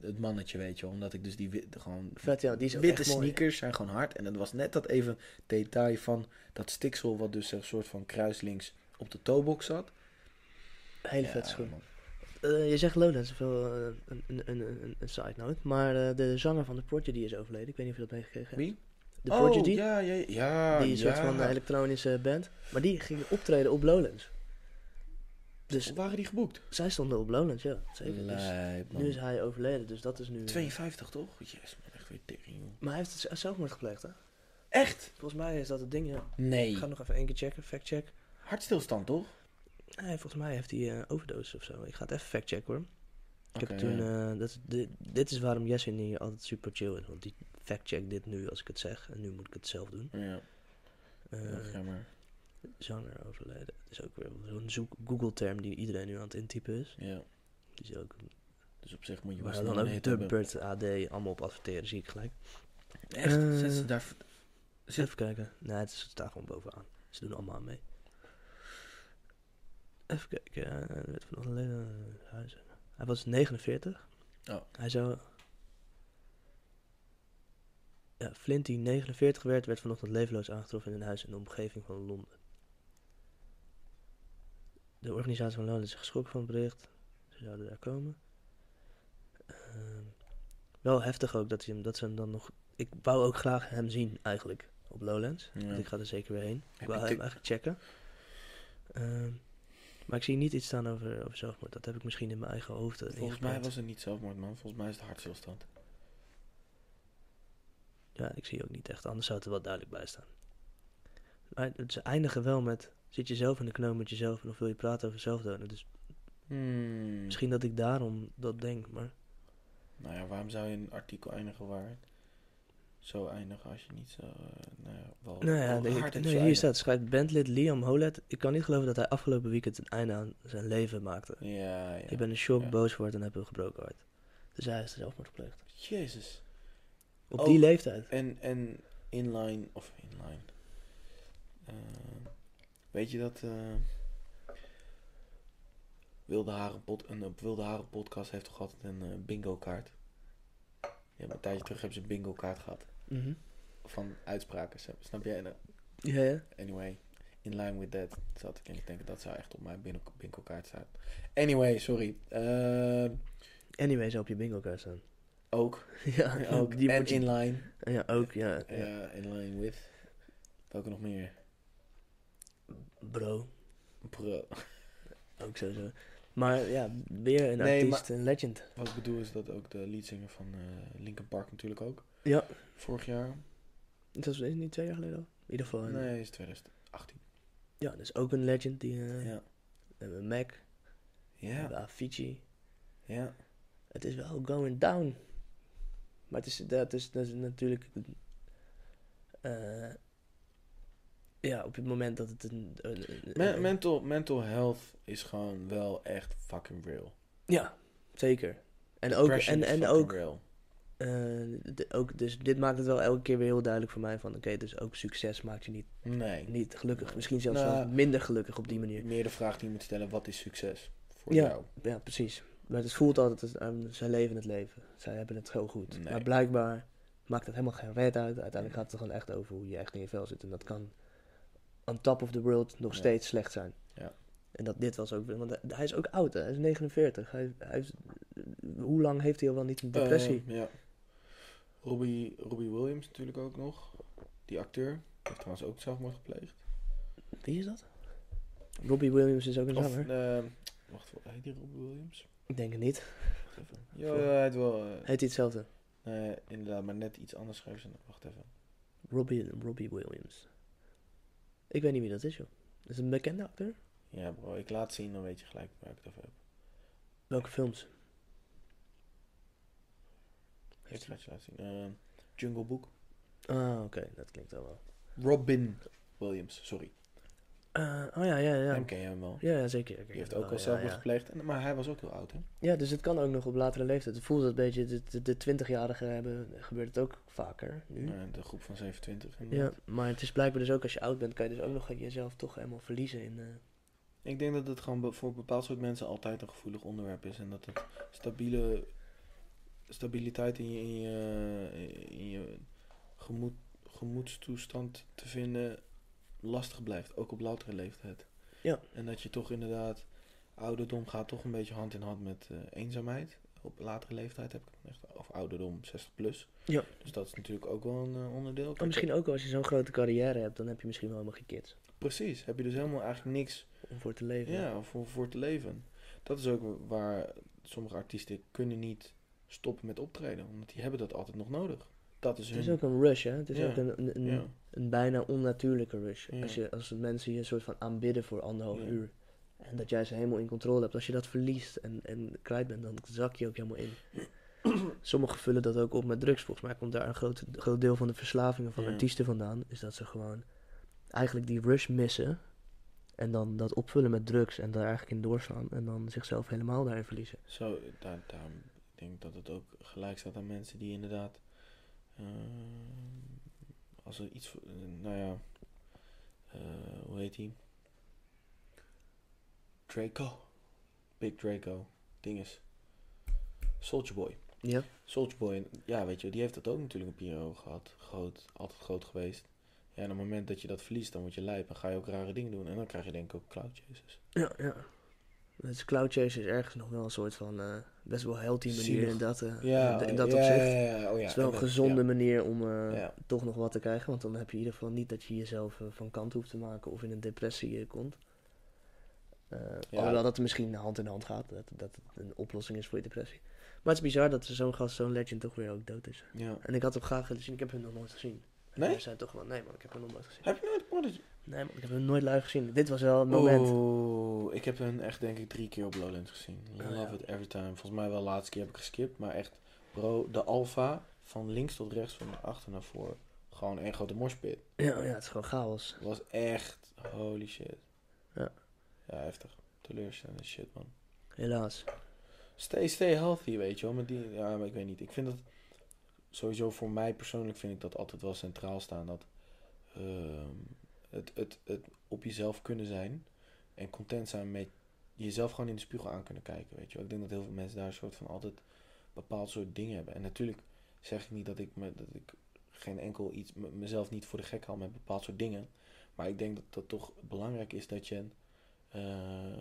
het mannetje, weet je. Omdat ik dus die wit, gewoon... Vet, ja. Die is Witte echt mooi. sneakers zijn gewoon hard. En dat was net dat even detail van dat stiksel... wat dus een soort van kruislinks op de toebox zat. Hele Ja, vet schoen. man. Eh, je zegt Lowlands, veel, eh, een, een, een, een, side note. Maar eh, de zanger van de Prodigy is overleden. Ik weet niet of je dat meegekregen hebt. Wie? De Oh, Prodigy. ja, ja, ja. die soort van elektronische band. Maar die ging optreden op Lowlands. Dus Waren die geboekt? zij stonden op Lowlands, ja. Zeker. Dus Lijp, nu is hij overleden, dus dat is nu... eh, 52 toch? Yes, man, echt weer tering, joh. Maar hij heeft het zelfmoord gepleegd, hè? Echt? Volgens mij is dat het ding, ja. Nee. Ik ga nog even één keer checken, fact check. Hartstilstand, toch? Nee, volgens mij heeft hij eh overdose of zo. Ik ga het even fact checken hoor. Ik heb toen, eh, dat, dit, dit is waarom Jesse hier altijd super chill is. Want die fact check dit nu als ik het zeg. En nu moet ik het zelf doen. Ja, Eh, ja, jammer. Zanger overleden. Het is ook weer zo'n zoek Google term die iedereen nu aan het intypen is. Ja. Is ook, Dus op zich moet je wel dan ook. Dubbert AD allemaal op adverteren, zie ik gelijk. Echt? Eh, Zetten ze daar... Zit- Even kijken. Nee, het staat gewoon bovenaan. Ze doen allemaal aan mee. Even kijken. eh, Er werd vanochtend alleen eh. Hij was 49. Oh. Hij zou... Ja, Flint die 49 werd, werd vanochtend levenloos aangetroffen in een huis in de omgeving van Londen. De organisatie van Londen is geschrokken van het bericht. Ze zouden daar komen. Ehm, Wel heftig ook dat, hij hem, dat ze hem dan nog... Ik wou ook graag hem zien, eigenlijk, op Lowlands. Ja. Dus ik ga er zeker weer heen. Ik wou hem eigenlijk checken. Ehm, maar ik zie niet iets staan over, over zelfmoord. Dat heb ik misschien in mijn eigen hoofd Volgens mij was het niet zelfmoord, man. Volgens mij is het hartstilstand. Ja, ik zie ook niet echt. Anders zou het er wel duidelijk bij staan. Maar ze eindigen wel met... Zit je zelf in de knoop met jezelf en of wil je praten over zelfdoden? Dus Hmm. misschien dat ik daarom dat denk, maar... Nou ja, waarom zou je een artikel eindigen waar zo eindigen als je niet zo, eh, nou ja, wel Nou ja, wel denk ik- hard nee, hier staat, schrijft bandlid Liam Holet. Ik kan niet geloven dat hij afgelopen weekend een einde aan zijn leven maakte. Ja, ja. Ik ben in shock, ja. boos geworden en heb een gebroken hart. Dus hij is zelfmoord gepleegd. Jezus. Op Oh. die leeftijd. En, en inline, of inline. Eh, weet je dat eh, Wilde Haren pod, een Wilde Haren podcast heeft toch altijd een eh, bingo kaart? Ja, maar een tijdje terug hebben ze een bingo kaart gehad. Mhm. Van uitspraken, snap- jij? Nou, Ja, ja. Anyway, in line with that zat ik en ik denk dat zou echt op mijn bin- bingo kaart staan. Anyway, sorry. Eh, Anyway, zou op je bingo kaart staan. ook. ja, ook. Die en in line. Ja, ook, ja. ja. Ja, in line with. Welke nog meer? Bro, Bro. ook sowieso. Maar ja, weer een Nee, artiest, een legend. Wat ik bedoel is dat ook de leadzanger van eh Linkin Park natuurlijk ook. Ja, Vorig jaar. dat was is niet twee jaar geleden al? In ieder geval. Nee, is 2018. Ja, dat is ook een legend. Die, eh Ja. we hebben Mac, we Ja. hebben Avicii. Ja. Het is wel going down. Maar het is, dat is, dat is natuurlijk... eh, ja, op het moment dat het een... een- een- Me- een- mental, mental health is gewoon wel echt fucking real. ja, zeker. En ook, en, en ook, real. eh, de- ook... Dus dit maakt het wel elke keer weer heel duidelijk voor mij van... Oké, dus ook succes maakt je niet, Nee. niet gelukkig. Misschien zelfs Nou, wel minder gelukkig op die manier. Meer de vraag die je moet stellen, wat is succes voor Ja. jou? Ja, precies. Maar het voelt altijd, als, eh, zij leven het leven. Zij hebben het zo goed. Nee. Maar blijkbaar maakt het helemaal geen reet uit. Uiteindelijk gaat het er gewoon echt over hoe je echt in je vel zit. En dat kan on top of the world nog Ja. steeds slecht zijn. Ja. En dat dit was ook... Want hij- is ook oud, hè. Hij is 49. Hij, hij is, hoe lang heeft hij al wel niet een depressie? Eh, ja. Robbie, Robbie Williams natuurlijk ook nog. Die acteur. Heeft trouwens ook zelfmoord gepleegd. Wie is dat? Robbie Williams is ook een Of, zanger. eh, wacht, heet die Robbie Williams? Ik denk het niet. Ja, hij heet wel. eh, Heet hij hetzelfde? nee, inderdaad, maar net iets anders schrijven ze. Wacht even. Robbie, Robbie Williams. Ik weet niet wie dat is, joh. Is het een bekende acteur? Ja, bro, ik laat zien, dan weet je gelijk waar ik het over heb. Welke films? Ik ga het je laten zien. Eh, Jungle Book. Ah, oké. Dat klinkt wel wel. Robin Williams, sorry. Eh, oh ja, ja, ja. Hem ken je hem wel. Ja, ja, zeker. Die heeft ook wel, al ja, zelfmoord ja. gepleegd. En, maar hij was ook heel oud, hè? Ja, dus het kan ook nog op latere leeftijd. Het voelt een beetje, de, 20-jarigen hebben, gebeurt het ook vaker nu. Ja, de groep van 27. Ja, inderdaad. maar het is blijkbaar dus ook als je oud bent, kan je dus ook nog jezelf toch helemaal verliezen in... eh, Ik denk dat het gewoon be- voor bepaald soort mensen altijd een gevoelig onderwerp is. En dat het stabiele stabiliteit in je, in je, in je gemoed, gemoedstoestand te vinden lastig blijft. Ook op latere leeftijd. Ja. En dat je toch inderdaad, ouderdom gaat toch een beetje hand in hand met eh, eenzaamheid. Op latere leeftijd heb ik het echt, of ouderdom 60 plus. Ja. Dus dat is natuurlijk ook wel een eh, onderdeel. Maar misschien ook als je zo'n grote carrière hebt, dan heb je misschien wel helemaal geen kids Precies, heb je dus helemaal eigenlijk niks om voor te leven. Ja, voor, voor te leven. Dat is ook waar sommige artiesten kunnen niet stoppen met optreden. Omdat die hebben dat altijd nog nodig. Dat is Het is hun... ook een rush, hè? Het is Ja. ook een, een, een, ja. Een bijna onnatuurlijke rush. Ja. Als, je, als mensen je een soort van aanbidden voor anderhalf Ja. uur. En dat jij ze helemaal in controle hebt. Als je dat verliest en, en kwijt bent, dan zak je ook helemaal in. Sommigen vullen dat ook op met drugs. Volgens mij komt daar een groot, groot deel van de verslavingen van Ja. artiesten vandaan. Is dat ze gewoon eigenlijk die rush missen. En dan dat opvullen met drugs en daar eigenlijk in doorslaan. En dan zichzelf helemaal daarin verliezen. Zo, daar, daarom denk ik dat het ook gelijk staat aan mensen die inderdaad... eh, als er iets... voor- eh, nou ja... eh, hoe heet die? Draco. Big Draco. Ding is... Soulja Boy. Ja. Soulja Boy, ja, weet je, die heeft dat ook natuurlijk een periode gehad. Groot, altijd groot geweest. Ja, en op het moment dat je dat verliest, dan word je lijp en ga je ook rare dingen doen. En dan krijg je denk ik ook cloud chases. Ja, ja. Dus Cloud Chase is ergens nog wel een soort van eh, best wel healthy manier Zielig. in dat, eh, Ja, in, dat ja, opzicht. ja, ja, oh ja, Het is wel een gezonde manier om eh, toch nog wat te krijgen. Want dan heb je in ieder geval niet dat je jezelf van kant hoeft te maken of in een depressie komt. Alhoewel dat er misschien hand in hand gaat. Dat, dat het een oplossing is voor je depressie. Maar het is bizar dat zo'n gast, zo'n legend toch weer ook dood is. Ja. En ik had hem graag willen zien. Ik heb hem nog nooit gezien. Nee? Zijn toch wel... Nee man, ik heb hem nog nooit gezien. Heb je nooit? Nee man, ik heb hem nooit live gezien. Dit was wel het moment. Oeh, ik heb hen echt denk ik drie keer op Lowlands gezien. I Oh, love ja. it every time. Volgens mij wel de laatste keer heb ik geskipt. Maar echt, bro, de alfa van links tot rechts, van achter naar voor. Gewoon één grote moshpit. Ja, ja, het is gewoon chaos. Was echt, holy shit. Ja. Ja, heftig. Teleurstellende shit, man. Helaas. Stay, stay healthy, weet je wel. Met die, ja, maar ik weet niet. Ik vind dat, sowieso voor mij persoonlijk vind ik dat altijd wel centraal staan. Dat ehm, het, het, het op jezelf kunnen zijn en content zijn met jezelf gewoon in de spiegel aan kunnen kijken, weet je wel. Ik denk dat heel veel mensen daar een soort van altijd bepaald soort dingen hebben. En natuurlijk zeg ik niet dat ik, me, dat ik geen enkel iets, me- mezelf niet voor de gek haal met bepaald soort dingen. Maar ik denk dat dat toch belangrijk is dat je ehm,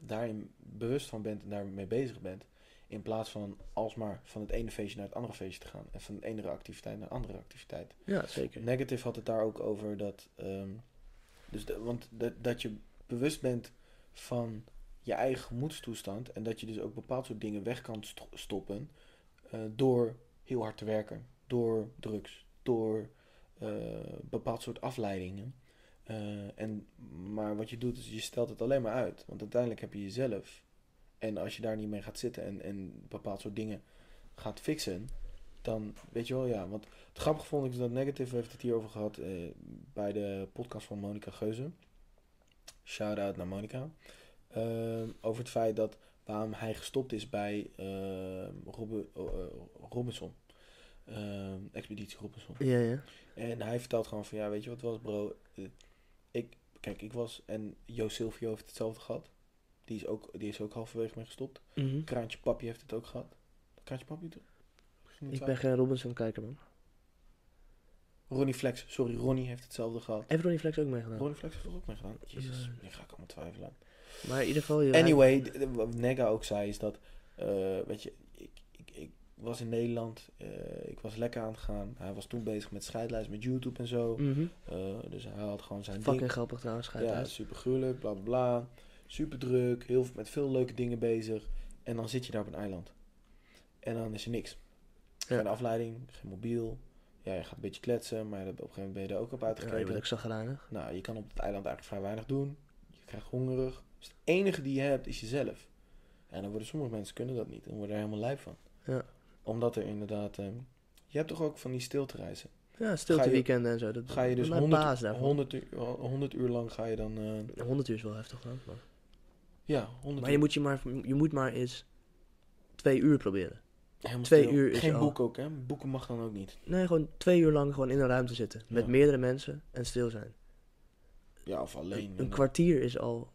daarin bewust van bent en daarmee bezig bent. In plaats van alsmaar van het ene feestje naar het andere feestje te gaan. En van de ene activiteit naar de andere activiteit. Ja, zeker. Negative had het daar ook over dat. ehm, dus de- want dat, dat je bewust bent van je eigen gemoedstoestand. En dat je dus ook bepaald soort dingen weg kan sto- stoppen. eh, door heel hard te werken. Door drugs. Door eh, bepaald soort afleidingen. Eh, en, maar wat je doet is je stelt het alleen maar uit. Want uiteindelijk heb je jezelf. En als je daar niet mee gaat zitten en, en bepaald soort dingen gaat fixen. Dan weet je wel, ja. Want het grappige vond ik is dat Negative heeft het hierover gehad eh, bij de podcast van Monica Geuze. Shout-out naar Monica. Ehm, over het feit dat waarom hij gestopt is bij eh, Robinson. Ehm, Expeditie Robinson. Ja, ja. En hij vertelt gewoon van, ja, weet je wat was, bro? Ik, kijk, ik was, en Jo Silvio heeft hetzelfde gehad. Die is ook, die is ook halverwege mee gestopt. Mhm. Kraantje Papi heeft het ook gehad. Kraantje Papi Ik ben geen Robinson kijker, man. Ronnie Flex, sorry, Ronnie heeft hetzelfde gehad. Heeft Ronnie Flex ook meegedaan? Ronnie Flex heeft er ook mee gedaan. Jezus, nu ga ik allemaal twijfelen. Maar in ieder geval... je- Anyway, wat Nega ook zei is dat, eh, weet je, ik, ik, ik was in Nederland, eh, ik was lekker aan het gaan. Hij was toen bezig met scheidlijst met YouTube en zo. Mhm. Eh, dus hij had gewoon zijn ding. Fucking grappig trouwens, schijt Ja, super gruwelijk, bla bla bla. Super druk, heel, veel- met veel leuke dingen bezig. En dan zit je daar op een eiland. En dan is er niks. Ja. Geen afleiding, geen mobiel. Ja, je gaat een beetje kletsen, maar op een gegeven moment ben je er ook op Ja, uitgekeken. je bent ook zagrijnig. Nou, je kan op het eiland eigenlijk vrij weinig doen. Je krijgt hongerig. Dus het enige die je hebt is jezelf. En dan worden sommige mensen kunnen dat niet. En worden er helemaal lijp van. Ja. Omdat er inderdaad... ehm, je hebt toch ook van die stiltereizen. Ja, stilte weekenden en zo. Dat, Ga je dus mijn 100, baas daarvan. 100, uur, 100 uur lang ga je dan... eh, 100 uur is wel heftig. Maar, ja, 100 maar je moet, je, maar, je moet maar eens twee uur proberen. Helemaal twee stil. uur is Geen al- boek ook, hè? Boeken mag dan ook niet. Nee, gewoon twee uur lang gewoon in een ruimte zitten. Met Ja. meerdere mensen en stil zijn. Ja, of alleen. Een kwartier is al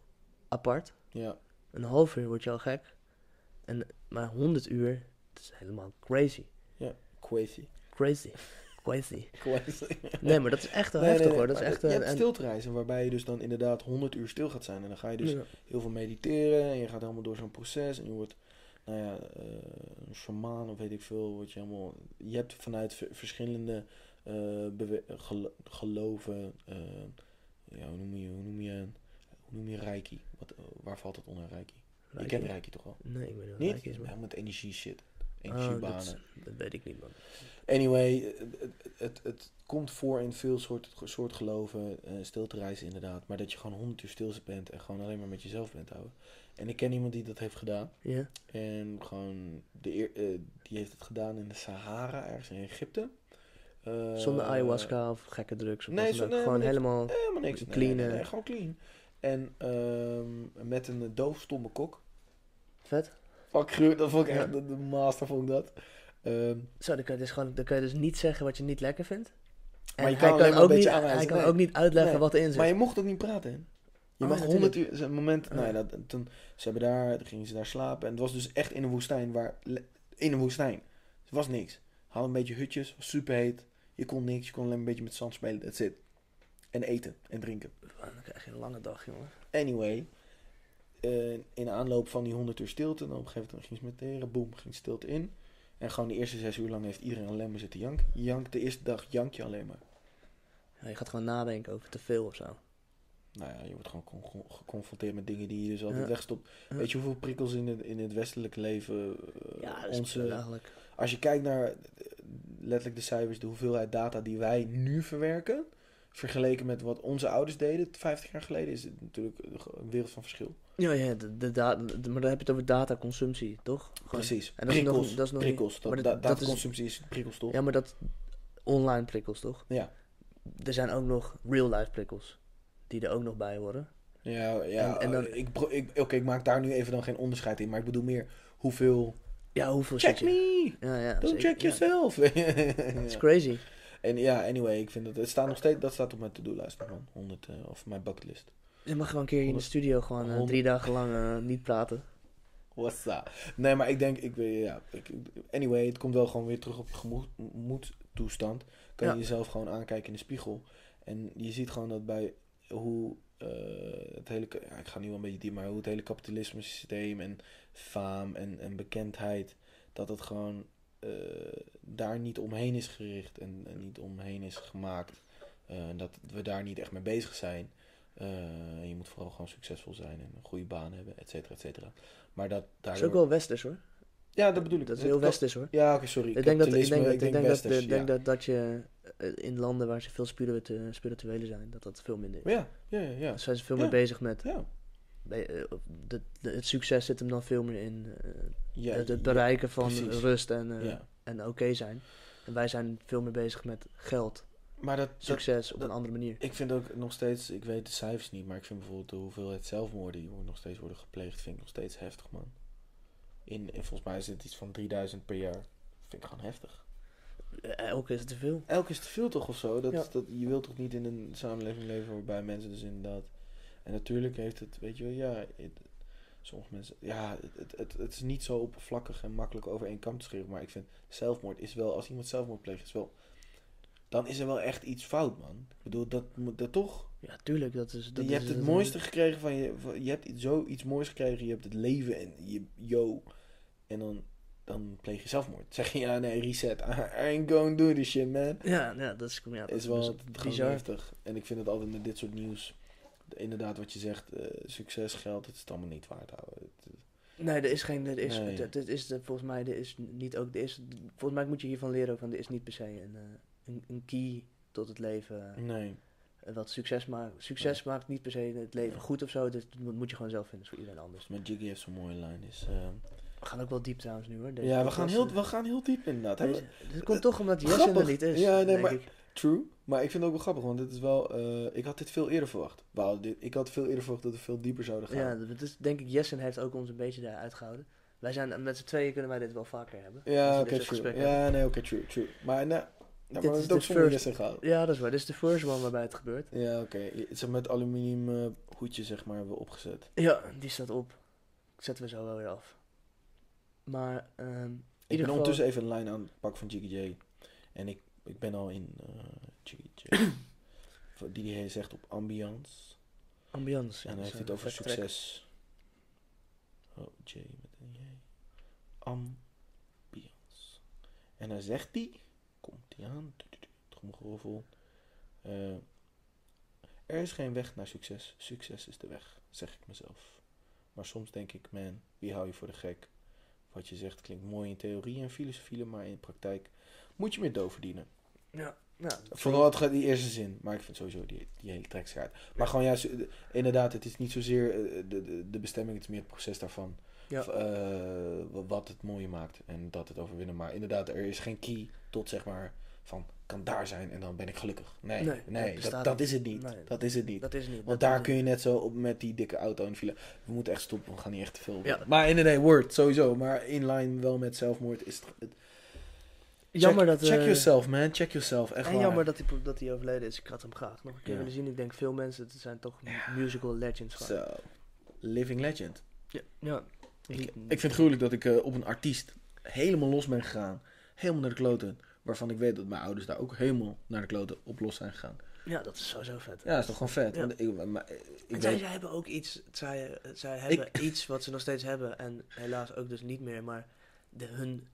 apart. Ja, Een half uur word je al gek. En, maar 100 uur, dat is helemaal crazy. crazy. Crazy. Crazy. Crazy. Nee, maar dat is echt wel Nee, heftig nee, hoor. Dat is maar echt je een... hebt en- stiltereizen waarbij je dus dan inderdaad 100 uur stil gaat zijn. En dan ga je dus Ja. heel veel mediteren en je gaat helemaal door zo'n proces en je wordt, nou ja, eh, een shamaan of weet ik veel, word je helemaal, je hebt vanuit ver- verschillende eh, gelo- geloven, eh, ja, hoe noem je, hoe noem je, hoe noem je reiki? Wat, eh, waar valt dat onder reiki? Je Reiki? kent reiki toch wel? Nee, ik weet niet wat Niet? reiki is, man. Helemaal met energie shit. Oh, Energiebanen. dat, dat weet ik niet, man. Anyway, het, het, komt voor in veel soort, soort geloven, eh stil te reizen inderdaad. Maar dat je gewoon honderd uur stil bent en gewoon alleen maar met jezelf bent houden. En ik ken iemand die dat heeft gedaan. Ja? En gewoon, de eh, die heeft het gedaan in de Sahara, ergens in Egypte. Eh, Zonder ayahuasca of gekke drugs of nee, zo- nee, Gewoon niks. helemaal... Helemaal niks. Clean, nee, nee, gewoon clean. En ehm, met een doofstomme kok. Vet. Fuck, gruw, dat vond ik Ja. echt, de, de master vond ik dat. Ehm, Zo, dan kan, je dus gewoon, dan kan je dus niet zeggen wat je niet lekker vindt. En Maar je hij kan alleen maar ook een niet, aanwijzen. hij kan Nee. ook niet uitleggen Nee. wat erin zit. Maar je mocht ook niet praten, hè? Je Oh, mag 100 uur... Een moment... Oh, nou ja. dat, toen, ze hebben daar... Toen gingen ze daar slapen. En het was dus echt in een woestijn waar... In een woestijn. Er was niks. Hadden een beetje hutjes. Was super heet. Je kon niks. Je kon alleen een beetje met zand spelen. That's it. En eten. En drinken. Dan krijg je een lange dag, jongen. Anyway. Eh, in aanloop van die 100 uur stilte, en op een gegeven moment ging ze mediteren, boem, ging stilte in. En gewoon de eerste zes uur lang heeft iedereen alleen maar zitten janken. Jank, de eerste dag jank je alleen maar. Ja, je gaat gewoon nadenken over te veel of zo. Nou ja, je wordt gewoon con- con- geconfronteerd met dingen die je dus altijd Ja. wegstopt. Ja. Weet je hoeveel prikkels in het, in het westelijke leven eh, Ja, dat is onze... eigenlijk. Als je kijkt naar eh, letterlijk de cijfers, de hoeveelheid data die wij nu verwerken, vergeleken met wat onze ouders deden 50 jaar geleden, is het natuurlijk een wereld van verschil. Ja, ja de, de, da- de- maar dan heb je het over dataconsumptie, toch? Gewoon- Precies. En dat is nog- prikkels. dat is nog prikkels. niet- Dat, maar da- dat- dat is- dataconsumptie is prikkels toch? Ja, maar dat online prikkels, toch? Ja. Er zijn ook nog real-life prikkels. Die er ook nog bij horen. Ja, ja En- en dan- ik, oké, ik maak daar nu even dan geen onderscheid in, maar ik bedoel meer hoeveel... Ja, hoeveel Check je? me! Ja, ja. Don't zeker, check yourself! It's Ja. crazy. En ja, anyway, ik vind dat het staat nog steeds, dat staat op mijn to-do-lijst man, 100 eh, of mijn bucketlist. Je mag gewoon een keer in de studio gewoon eh, drie dagen lang eh, niet praten. What's up? Nee, maar ik denk, ik, weet- ja, ik, anyway, het komt wel gewoon weer terug op je gemoedtoestand. Kan Ja. je jezelf gewoon aankijken in de spiegel. En je ziet gewoon dat bij hoe het hele, ja, ik ga nu wel een beetje diep, maar hoe het hele kapitalisme systeem en faam en, en bekendheid, dat het gewoon daar niet omheen is gericht en, en niet omheen is gemaakt. Eh, en dat we daar niet echt mee bezig zijn. Eh, je moet vooral gewoon succesvol zijn en een goede baan hebben, et cetera, et cetera. Maar dat Dat is daar. ook wel westers hoor. Ja, dat bedoel ik. Dat is heel westers hoor. Ja, oké, sorry. Ik denk dat, ik denk dat, ik denk dat, westers, ik denk ja. dat, dat je eh, in landen waar ze veel spiritu- spirituele zijn, dat dat veel minder is. Ja, ja, ja. ja. Dan zijn ze veel meer bezig met, ja. Eh, de, de- het succes zit hem dan veel meer in eh, Ja, het, bereiken van precies. rust en, eh, Ja. en oké zijn. En wij zijn veel meer bezig met geld, Maar dat, dat, succes op dat- een andere manier. ik vind ook nog steeds, ik weet de cijfers niet, maar ik vind bijvoorbeeld de hoeveelheid zelfmoorden die nog steeds worden gepleegd, vind ik nog steeds heftig, man. In, en volgens mij is het iets van 3000 per jaar. Vind ik gewoon heftig. Elke is het te veel. Elk is te veel toch of zo? Dat, Ja. dat, je wilt toch niet in een samenleving leven waarbij mensen dus inderdaad... En natuurlijk heeft het, weet je wel, ja... het- sommige mensen... Ja, het, het, het, is niet zo oppervlakkig en makkelijk over één kam te scheren. Maar ik vind zelfmoord is wel... Als iemand zelfmoord pleegt, is wel... Dan is er wel echt iets fout, man. Ik bedoel, dat moet dat toch... Ja, tuurlijk. Dat is, dat je is, hebt het mooiste gekregen van je... Van, je hebt iets, zoiets moois gekregen. Je hebt het leven en je... Yo. En dan... Dan pleeg je zelfmoord. Zeg je, ja, nee, reset. I ain't going do this shit, man Ja, ja, dat is, ja, dat is wel bizar. heftig. En ik vind het altijd met dit soort nieuws, inderdaad wat je zegt, eh, succes, geld, het is het allemaal niet waard houden. Het- Nee, er is geen. Er is, Nee. het, het is de, volgens mij, er is niet ook. Er is, volgens mij moet je hiervan leren ook, van er is niet per se een, eh, een, een key tot het leven. nee. eh, wat succes maakt. Succes maakt niet per se het leven goed of zo. Dus dat moet je gewoon zelf vinden, voor iedereen anders. Maar Jiggy heeft zo'n mooie lijn. Is, eh, We gaan ook wel diep trouwens nu hoor. Deze ja, we gaan, heel, we gaan heel diep inderdaad. eh, deze- Dit komt toch omdat Jesse er niet is. Ja, nee, maar- ik. True. Maar ik vind het ook wel grappig, want dit is wel, eh, ik had dit veel eerder verwacht. Wauw, dit, ik had veel eerder verwacht dat we veel dieper zouden gaan. Ja, dat is, denk ik, Jesse heeft ook ons een beetje daar uitgehouden. Wij zijn met z'n tweeën kunnen wij dit wel vaker hebben. Ja, oké, true. Ja, nee, oké, true, true. Maar, nou, Dit nou, maar we is hebben het ook zonder first- Jesse gehad. Ja, dat is waar. Dit is de first one waarbij het gebeurt. Ja, oké. Je- Zeg met aluminium eh, hoedje, zeg maar, hebben we opgezet. Ja, die staat op. Zetten we zo wel weer af. Maar, ehm in Ik ieder ben geval... ondertussen even een lijn aan het pakken van Jiggy J. En ik, ik ben al in eh. Van die hij zegt op ambiance. Ambiance. en hij heeft het een over track. succes. Oh, J met een J. Ambiance. En dan zegt hij, komt hij aan, tromgeroffel. Eh er is geen weg naar succes. Succes is de weg, zeg ik mezelf. Maar soms denk ik, man, wie hou je voor de gek? Wat je zegt klinkt mooi in theorie en filosofie, maar in praktijk moet je meer dood verdienen. Ja, ja. Vooral het gaat die eerste zin, maar ik vind sowieso die, die hele track schaart. Maar gewoon juist, eh, inderdaad, het is niet zozeer eh, de, de, de bestemming, het is meer het proces daarvan. Ja. Of, eh, wa- wat het mooie maakt en dat het overwinnen. Maar inderdaad, er is geen key tot zeg maar van kan daar zijn en dan ben ik gelukkig. Nee, Nee, nee, dat dat, is het niet. Nee. Dat is het niet. Dat is niet. Want daar kun je net zo op met die dikke auto in de file. We moeten echt stoppen, we gaan niet echt te veel. Ja. Maar in nee, word sowieso. Maar in line wel met zelfmoord is het. het- Jammer check, dat... check eh, yourself, man. Check yourself. Echt En waar. jammer dat hij, dat hij overleden is. Ik had hem graag nog een keer Ja. willen zien. Ik denk veel mensen, het zijn toch Ja. musical legends. Zo. Living legend. Ja, ja. Ik, ik vind het gruwelijk dat ik eh, op een artiest helemaal los ben gegaan. Helemaal naar de kloten. Waarvan ik weet dat mijn ouders daar ook helemaal naar de kloten op los zijn gegaan. Ja, dat is sowieso vet. Ja, dat is toch gewoon vet. Ja. Want ik, maar, ik En weet- zij, zij hebben ook iets, zij, zij hebben iets wat ze nog steeds hebben en helaas ook dus niet meer, maar de, hun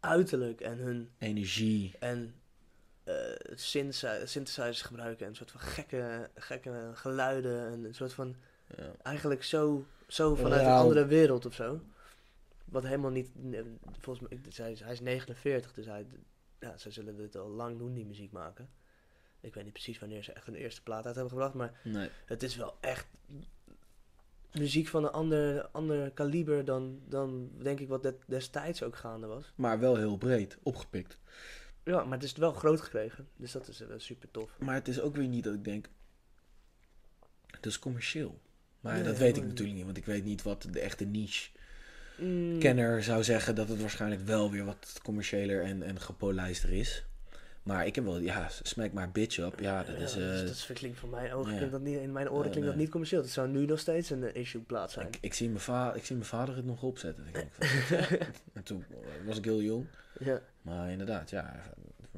uiterlijk en hun energie. en eh synthesi- synthesizers gebruiken en een soort van gekke, gekke geluiden en een soort van Ja. eigenlijk zo, zo vanuit een andere wereld of zo. Wat helemaal niet, volgens mij, ik- hij is, hij is 49, dus hij, ja, ze zullen dit al lang doen, die muziek maken. Ik weet niet precies wanneer ze echt hun eerste plaat uit hebben gebracht, maar Nee. het is wel echt muziek van een ander, ander kaliber dan, dan denk ik wat destijds ook gaande was. Maar wel heel breed, opgepikt. Ja, maar het is wel groot gekregen, dus dat is wel super tof. Maar het is ook weer niet dat ik denk... Het is commercieel. Maar Nee, dat weet ik natuurlijk niet. Want ik weet niet wat de echte niche Mm, kenner zou zeggen. Dat het waarschijnlijk wel weer wat commerciëler en, en gepolijster is. Maar ik heb wel... Ja, smack maar bitch op. Ja, dat is... dat, is- eh, dat is- klinkt van mijn ogen, klinkt dat niet, in mijn oren klinkt dat niet commercieel. Het zou nu nog steeds een eh, issue plaat zijn. ik, ik, zie mijn va ik zie mijn vader het nog opzetten. Ik en toen was ik heel jong. Ja. Maar inderdaad, ja.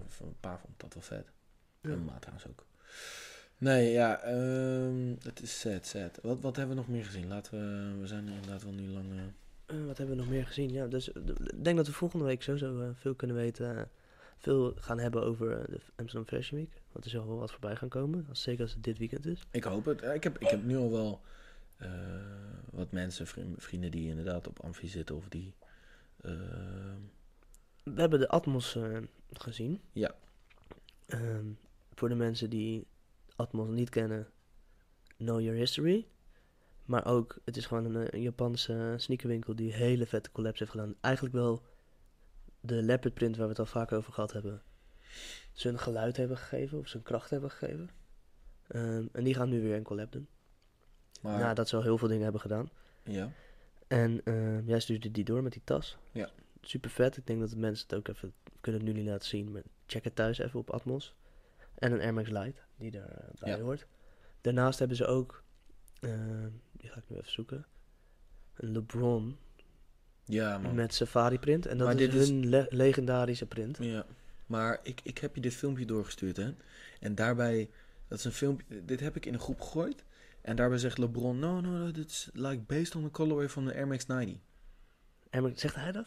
Voor een paar vond dat wel vet. Ja. En mijn maat trouwens ook. Nee, ja, ehm, het is sad, sad. Wat, wat hebben we nog meer gezien? Laten we, we zijn inderdaad wel nu lang... eh, Eh, wat hebben we nog meer gezien? Ja, dus eh, ik denk dat we volgende week sowieso eh, veel kunnen weten. Veel gaan hebben over eh, de Amsterdam Fashion Week. Want er zal wel wat voorbij gaan komen. Als, zeker als het dit weekend is. ik hoop het. Eh, Ik heb, ik heb nu al wel eh, wat mensen, vri- vrienden die inderdaad op Amfi zitten of die... We hebben de Atmos gezien. Ja. Ehm, voor de mensen die Atmos niet kennen, Know Your History. Maar ook, het is gewoon een, een Japanse sneakerwinkel die hele vette collabs heeft gedaan. Eigenlijk wel de leopard print waar we het al vaak over gehad hebben. Zijn geluid hebben gegeven, of zijn kracht hebben gegeven. Ehm, en die gaan nu weer een collab doen. maar, Nadat ze al heel veel dingen hebben gedaan. ja. En eh, jij stuurde die door met die tas. Ja. Super vet. Ik denk dat de mensen het ook even kunnen nu niet laten zien. Maar check het thuis even op Atmos. En een Air Max Lite die daarbij Ja. hoort. Daarnaast hebben ze ook, eh, die ga ik nu even zoeken. Een LeBron Ja, man. met safari print. En dat Maar is hun le- legendarische print. Ja, maar ik, ik heb je dit filmpje doorgestuurd, hè. En daarbij, dat is een filmpje, dit heb ik in een groep gegooid. En daarbij zegt LeBron, no, no, no, dit is like based on the colorway van de Air Max 90. Air Max, zegt hij dat?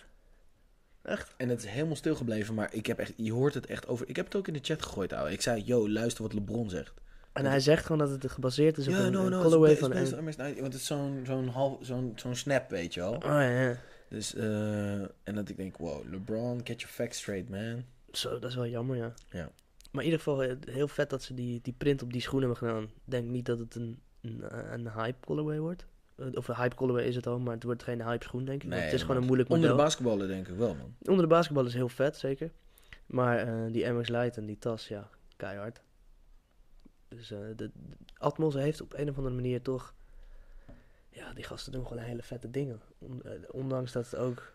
Echt? En het is helemaal stilgebleven, maar ik heb echt, je hoort het echt over. Ik heb het ook in de chat gegooid, ouwe. Ik zei, yo, luister wat LeBron zegt. En hij zegt gewoon dat het gebaseerd is op Ja, een, no, een no, colorway van... Air Max 90. Want het is zo'n zo'n half, zo'n zo'n snap, weet je wel. Oh ja, ja. Dus, eh, en dat ik denk, wow, LeBron, get your facts straight, man. Zo, dat is wel jammer, ja. Ja. Maar in ieder geval eh, heel vet dat ze die, die print op die schoenen hebben gedaan. Denk niet dat het een, een, een hype colorway wordt. Eh, Of een hype colorway is het al, maar het wordt geen hype schoen, denk ik. want het is gewoon een moeilijk Onder model. de basketballen denk ik wel, man. Onder de basketbal is heel vet, zeker. Maar eh, die MX Lite en die tas, ja, keihard. Dus eh, de, de Atmos heeft op een of andere manier toch... Ja, die gasten doen gewoon hele vette dingen. Eh, ondanks dat het ook...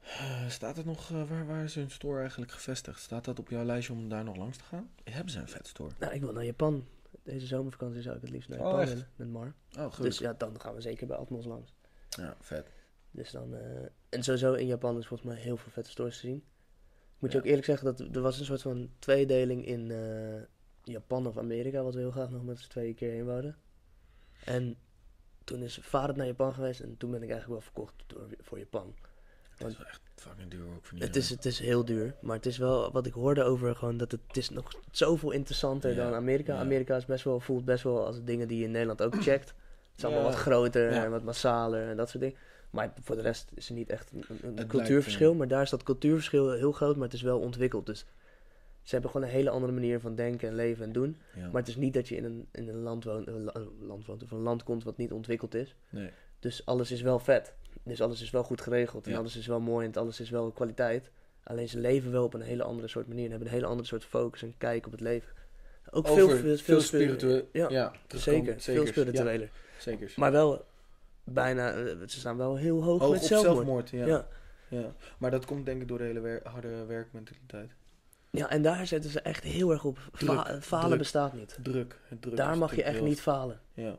Eh, staat het nog, eh, waar, waar is hun store eigenlijk gevestigd? Staat dat op jouw lijstje om daar nog langs te gaan? Hebben ze een vet store? Nou, ik wil naar Japan. Deze zomervakantie zou ik het liefst naar Oh, Japan willen, met Mar. Oh, goed. Dus ja, dan gaan we zeker bij Atmos langs. Ja, vet. Dus dan, en sowieso in Japan is volgens mij heel veel vette stores te zien. Moet je ook eerlijk zeggen dat er was een soort van tweedeling in Japan of Amerika, wat we heel graag nog met z'n tweeën keer heen wouden. En toen is vader naar Japan geweest en toen ben ik eigenlijk wel verkocht door, voor Japan. Dat is wel echt fucking duur ook voor Het is, het is heel duur, maar het is wel wat ik hoorde over gewoon dat het, het is nog zoveel interessanter Ja, dan Amerika. ja. Amerika is best wel, voelt best wel als dingen die je in Nederland ook checkt. Het is allemaal Ja. wat groter en wat massaler en dat soort dingen. Maar voor de rest is er niet echt een, een- cultuurverschil. Maar daar is dat cultuurverschil heel groot, maar het is wel ontwikkeld. Dus ze hebben gewoon een hele andere manier van denken en leven en doen. Ja. Maar het is niet dat je in een, in een land, woont, een la- een land woont of een land komt wat niet ontwikkeld is. Nee. Dus alles is wel vet. Dus alles is wel goed geregeld. En Ja. alles is wel mooi en alles is wel kwaliteit. Alleen ze leven wel op een hele andere soort manier. En hebben een hele andere soort focus en kijk op het leven. Ook veel, Over veel, veel spir- spiritueel. Ja, Ja, zeker. Veel spiritueler. Zeker. Maar wel bijna, eh, ze staan wel heel hoog, Hoog met op zelfmoord. zelfmoord, ja. Ja. ja. Maar dat komt denk ik door de hele wer- harde werkmentaliteit. Ja, en daar zetten ze echt heel erg op. Fa- Druk, falen druk. bestaat niet. Druk. Het druk daar is mag je echt heel- niet falen. Ja.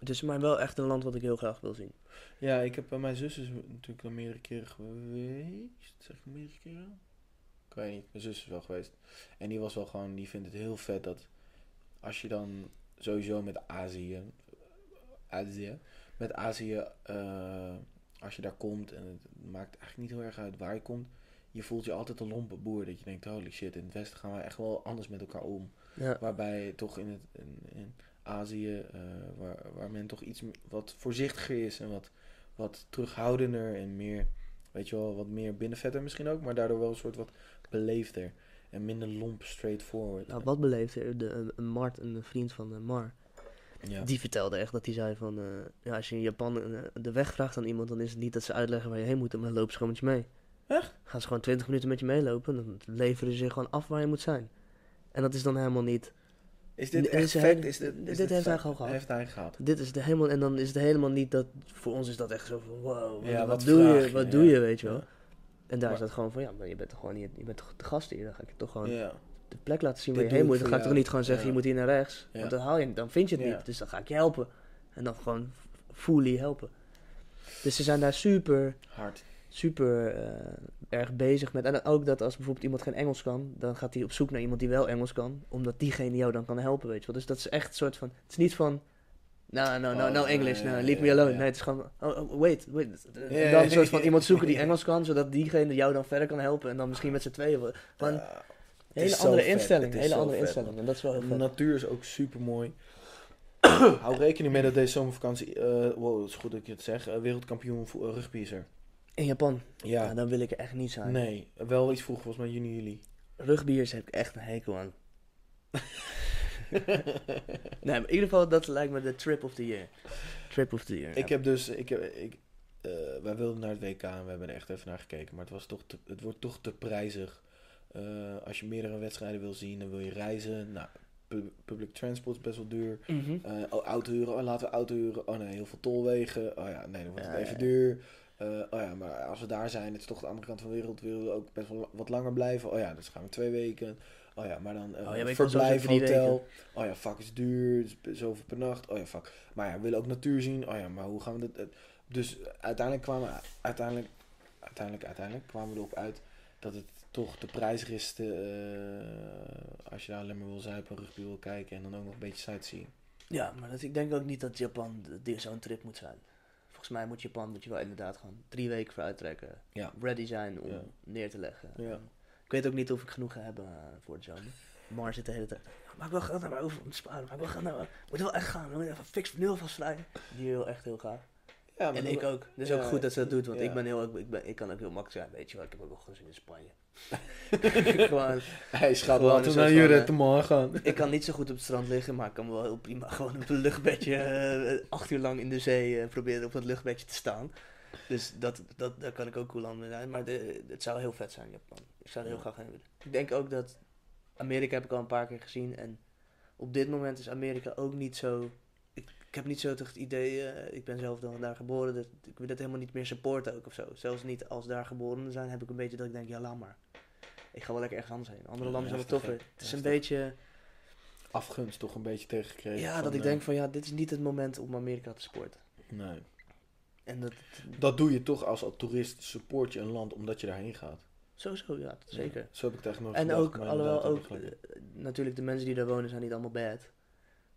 Dus maar wel echt een land wat ik heel graag wil zien. Ja, ik heb bij mijn zus is natuurlijk al meerdere keren geweest. Zeg ik meerdere keren? Ik weet niet. Mijn zus is wel geweest. En die was wel gewoon, die vindt het heel vet dat als je dan sowieso met Azië, Azië met Azië, eh, als je daar komt en het maakt eigenlijk niet heel erg uit waar je komt, je voelt je altijd een lompe boer. Dat je denkt, holy shit, in het Westen gaan we echt wel anders met elkaar om. Ja. Waarbij toch in, het, in, in Azië, eh, waar, waar men toch iets wat voorzichtiger is en wat, wat terughoudender en meer, weet je wel, wat meer binnenvetter misschien ook, maar daardoor wel een soort wat beleefder en minder lomp, straightforward. Nou, wat beleefde de, een, een Mart, een vriend van eh, Mar, ja. die vertelde echt dat hij zei van, eh, ja, als je in Japan de weg vraagt aan iemand, dan is het niet dat ze uitleggen waar je heen moet, maar met je mee. Echt? Gaan ze gewoon 20 minuten met je meelopen, dan leveren ze je gewoon af waar je moet zijn. En dat is dan helemaal niet, Is dit Dit echt is fact? hele- Is dit, dit heeft hij gewoon gehad. Heeft hij gehad. dit is de helemaal, en dan is het helemaal niet dat, voor ons is dat echt zo van, wow, wat, Ja, wat wat doe vraag je, wat ja. doe je, weet je wel. En daar is dat gewoon van, ja, maar je bent toch gewoon niet, je bent toch de gast hier, dan ga ik je toch gewoon de plek laten zien Dit waar je heen moet. Dan ga ik toch niet gewoon zeggen, Ja. je moet hier naar rechts. Want dan haal je, dan vind je het niet. Dus dan ga ik je helpen. En dan gewoon fully helpen. Dus ze zijn daar super, Hard. Super eh, erg bezig met. En ook dat als bijvoorbeeld iemand geen Engels kan, dan gaat hij op zoek naar iemand die wel Engels kan. Omdat diegene jou dan kan helpen, weet je wel. Dus dat is echt een soort van, het is niet van... No, no, no, Oh, no English, no, leave me alone. Nee, het is gewoon, oh, oh, wait, wait. En dan een soort van iemand zoeken die Engels kan, zodat diegene jou dan verder kan helpen. En dan misschien met z'n tweeën. Gewoon Ja. Het hele andere instelling, hele andere vet, instelling. En dat is wel heel De vet. natuur is ook super mooi. Hou rekening mee dat deze zomervakantie, eh wow, het is goed dat ik het zeg, eh, wereldkampioen rugby is er. In Japan, Ja, dan wil ik er echt niet zijn. nee, wel iets vroeg, volgens mij juni, juli. Rugbiers heb ik echt een hekel aan. nee, maar in ieder geval, dat lijkt me de trip of the year. Trip of the year. Ik heb dus, ik heb, ik, eh, wij wilden naar het WK en we hebben er echt even naar gekeken, maar het, was toch te, het wordt toch te prijzig. Eh, als je meerdere wedstrijden wil zien, dan wil je reizen. Nou, pu- public transport is best wel duur. Mhm. Eh, oh, auto huren, oh, laten we auto huren. Oh nee, heel veel tolwegen. Oh ja, nee, dan wordt het Ja, even ja. duur. Eh, oh ja, maar als we daar zijn, het is toch de andere kant van de wereld, willen we ook best wel wat langer blijven. Oh ja, dus gaan we twee weken. Oh ja, maar dan eh Oh, wel verblijf, hotel. Oh ja, fuck, is duur. Het is zoveel per nacht. Oh ja, fuck. Maar ja, we willen ook natuur zien. Oh ja, maar hoe gaan we dat... eh, Dus uiteindelijk kwamen we... Uiteindelijk, uiteindelijk, uiteindelijk kwamen we erop uit dat het toch te prijzig is te, als je daar alleen maar wil zuipen, rugby wil kijken en dan ook nog een beetje sightseeing. Ja, maar dat, ik denk ook niet dat Japan zo'n trip moet zijn. Volgens mij moet Japan moet je wel inderdaad gewoon drie weken voor uittrekken. Ja. Ready zijn om Ja. neer te leggen. Ja. Ik weet ook niet of ik genoeg ga hebben eh, voor de zomer. Mars zit de hele tijd. Maar ik wil geld naar mij over om te sparen. Maar ik wil geld naar mij. Moet wel echt gaan. Moet je even fix nu alvast vrij. Die wil echt heel graag. Ja, En ik ook. Dus Ja, ook goed dat ze dat doet. Want ja. ik ben heel, ik, ben, ik kan ook heel makkelijk zijn. Weet je wel, ik heb ook wel gezien in Spanje. gewoon, Hij schat, laten we naar soort van, Jure eh, te morgen gaan. ik kan niet zo goed op het strand liggen, maar ik kan wel heel prima gewoon op een luchtbedje eh, acht uur lang in de zee eh, proberen op dat luchtbedje te staan. Dus dat, dat, daar kan ik ook cool aan mee zijn. Maar de, het zou heel vet zijn, Japan. Ik zou er heel graag heen willen. Ik denk ook dat Amerika heb ik al een paar keer gezien. En op dit moment is Amerika ook niet zo... Ik, heb niet zo het idee... eh, ik ben zelf dan daar geboren. Dat, ik wil dat helemaal niet meer supporten ook of zo. Zelfs niet als daar geboren zijn heb ik een beetje dat ik denk... Ja, laat maar. Ik ga wel lekker ergens anders heen. Andere landen zijn wel toffer. Het is een beetje... Afgunst toch een beetje tegengekregen. Ja, van, dat ik eh, denk van ja, dit is niet het moment om Amerika te sporten. Nee. En dat, Dat doe je toch als toerist, support je een land omdat je daarheen gaat. sowieso, ja, zeker. Ja, zo heb ik het eigenlijk nooit En gedacht, ook, alhoewel ook, eh, natuurlijk de mensen die daar wonen zijn niet allemaal bad.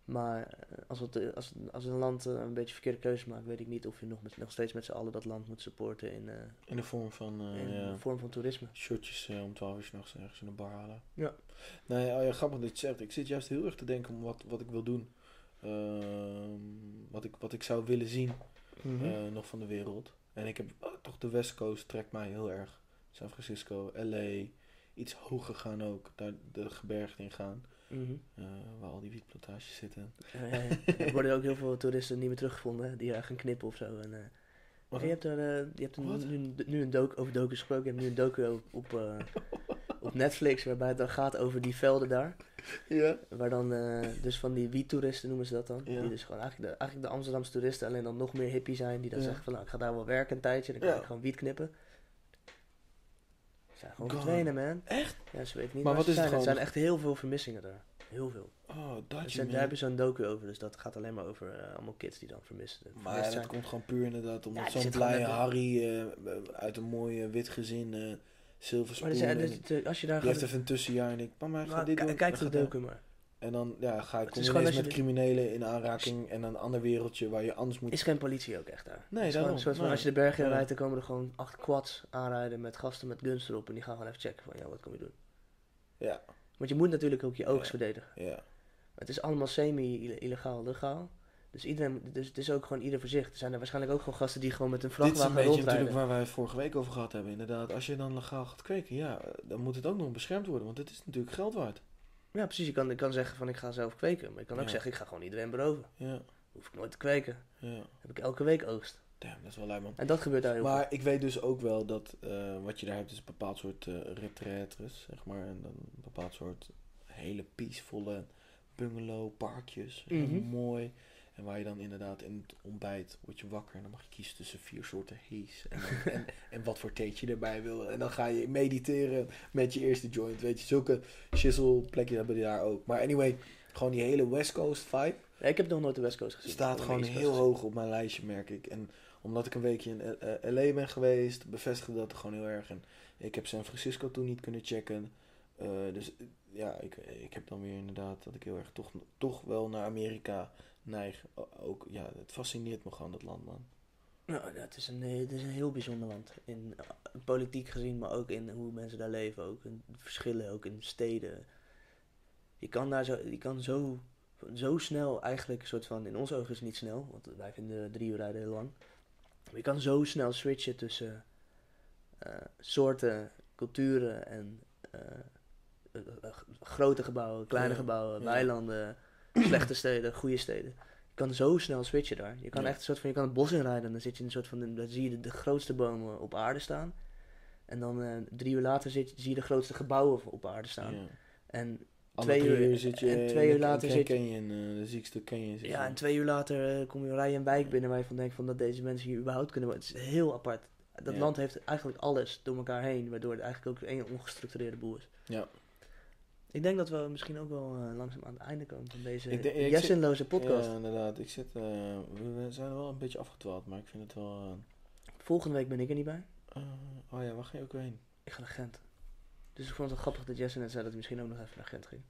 Maar eh, als, het, eh, als, als een land eh, een beetje verkeerde keuze maakt, weet ik niet of je nog, met, nog steeds met z'n allen dat land moet supporten in, In de vorm van in ja, een vorm van toerisme. shirtjes om 12 uur s'nachts ergens in een bar halen. Ja. Nee, oh ja, grappig dat je het zegt. Ik zit juist heel erg te denken om wat, wat ik wil doen. Ehm, wat, ik, wat ik zou willen zien Mhm. nog van de wereld. En ik heb oh, toch de West Coast trekt mij heel erg. San Francisco, LA, iets hoger gaan ook. Daar de gebergte in gaan. Mhm. eh, waar al die wietplantages zitten. Ja, ja, ja. Er worden ook heel veel toeristen niet meer teruggevonden, die gaan knippen of zo. En, Wat je hebt er, eh, je hebt Wat? nu, nu een docu over docu gesproken. Je hebt nu een docu op, op, op Netflix waarbij het dan gaat over die velden daar. Ja. Waar dan, dus van die wiettoeristen noemen ze dat dan. Die dus gewoon eigenlijk de, eigenlijk de Amsterdamse toeristen alleen dan nog meer hippie zijn. Die dan zeggen van nou, ik ga daar wel werken een tijdje. Dan kan ik gewoon wiet knippen. Zijn gewoon God. verdwenen, man. Echt? Ja, ze weten niet Maar waar wat ze is het zijn. Er zijn echt heel veel vermissingen daar. Heel veel. Oh, dat je daar hebben ze zo'n docu over. Dus dat gaat alleen maar over eh, allemaal kids die dan vermist, Maar vermist dat zijn. komt gewoon puur inderdaad omdat die zo'n net- Harry eh, uit een mooi eh, wit gezin, eh zilver Maar er spoon. als je daar die heeft gaat... even een tussenjaar en ik, mama, ga dit doen. kijk de gaat docu maar. En dan ja, ga ineens als met criminelen in aanraking en een ander wereldje waar je anders moet... Is geen politie ook echt daar. Nee, daarom. een soort van, Nee. als je de bergen in rijdt, dan komen er gewoon acht quads aanrijden met gasten met guns erop. En die gaan gewoon even checken van, ja, wat kom je doen? Ja, Want je moet natuurlijk ook je oogst Ja. verdedigen. ja. Het is allemaal semi-illegaal, legaal. Dus iedereen, dus het is ook gewoon ieder voor zich. Er zijn er waarschijnlijk ook gewoon gasten die gewoon met een Dit is een vrachtwagen beetje natuurlijk rondrijden. waar wij het vorige week over gehad hebben. Inderdaad, als je dan legaal gaat kweken, ja, dan moet het ook nog beschermd worden. Want het is natuurlijk geld waard. Ja, precies. Je kan, je kan zeggen van ik ga zelf kweken. Maar je kan ook Ja. zeggen ik ga gewoon iedereen beroven. Ja, Hoef ik nooit te kweken. ja. Heb ik elke week oogst. Damn, dat is wel lui man. En dat gebeurt daar heel Maar ik weet dus ook wel dat eh, wat je daar hebt is een bepaald soort eh retraites, zeg maar. En dan een bepaald soort hele peacevolle bungalow, parkjes. Heel Mhm. mooi. En waar je dan inderdaad in het ontbijt word je wakker. En dan mag je kiezen tussen vier soorten haze. En, en, en wat voor theetje je erbij wil. En dan ga je mediteren met je eerste joint. Weet je, zulke shizzle plekjes hebben die daar ook. Maar anyway, gewoon die hele West Coast vibe. Ja, ik heb nog nooit de West Coast gezien. Staat gewoon heel hoog op mijn lijstje, merk ik. En omdat ik een weekje in eh, eh, LA ben geweest, bevestigde dat gewoon heel erg. En ik heb San Francisco toen niet kunnen checken. Eh, dus ja, ik, ik heb dan weer inderdaad dat ik heel erg toch, toch wel naar Amerika neig. O- Ook, ja, het fascineert me gewoon, dat land, man. Nou, ja, het, is een, eh, het is een heel bijzonder land. In eh, politiek gezien, maar ook in hoe mensen daar leven. Ook in verschillen, ook in steden. Je kan daar zo, je kan zo, zo snel eigenlijk, een soort van, in onze ogen is het niet snel, want wij vinden drie uur rijden heel lang. Maar je kan zo snel switchen tussen eh, soorten, culturen en eh, eh, eh, grote gebouwen, kleine Ja, gebouwen, ja. weilanden, slechte steden, goede steden. Je kan zo snel switchen daar. Je kan Ja. echt een soort van, je kan het bos inrijden en dan zit je in een soort van, dan zie je de, de grootste bomen op aarde staan. En dan eh, drie uur later zit, zie je de grootste gebouwen op aarde staan. Ja. En Alle Twee uur- uur zit je en in twee uur later in zit- Canyon, eh, de ziekste Canyon. ja, je. en twee uur later eh, kom je rij je een wijk binnen waar je van denkt van dat deze mensen hier überhaupt kunnen wonen. Het is heel apart. Dat land heeft eigenlijk alles door elkaar heen, waardoor het eigenlijk ook één ongestructureerde boel is. Ja. Ik denk dat we misschien ook wel eh, langzaam aan het einde komen van deze Ik denk- ik jessenloze podcast. Ja, inderdaad. Ik zit, eh, we, zijn wel een beetje afgedwaald, maar ik vind het wel... eh, Volgende week ben ik er niet bij. oh ja, waar ga je ook heen? Ik ga naar Gent. Dus ik vond het wel grappig dat Jesse net zei dat hij misschien ook nog even naar Gent ging.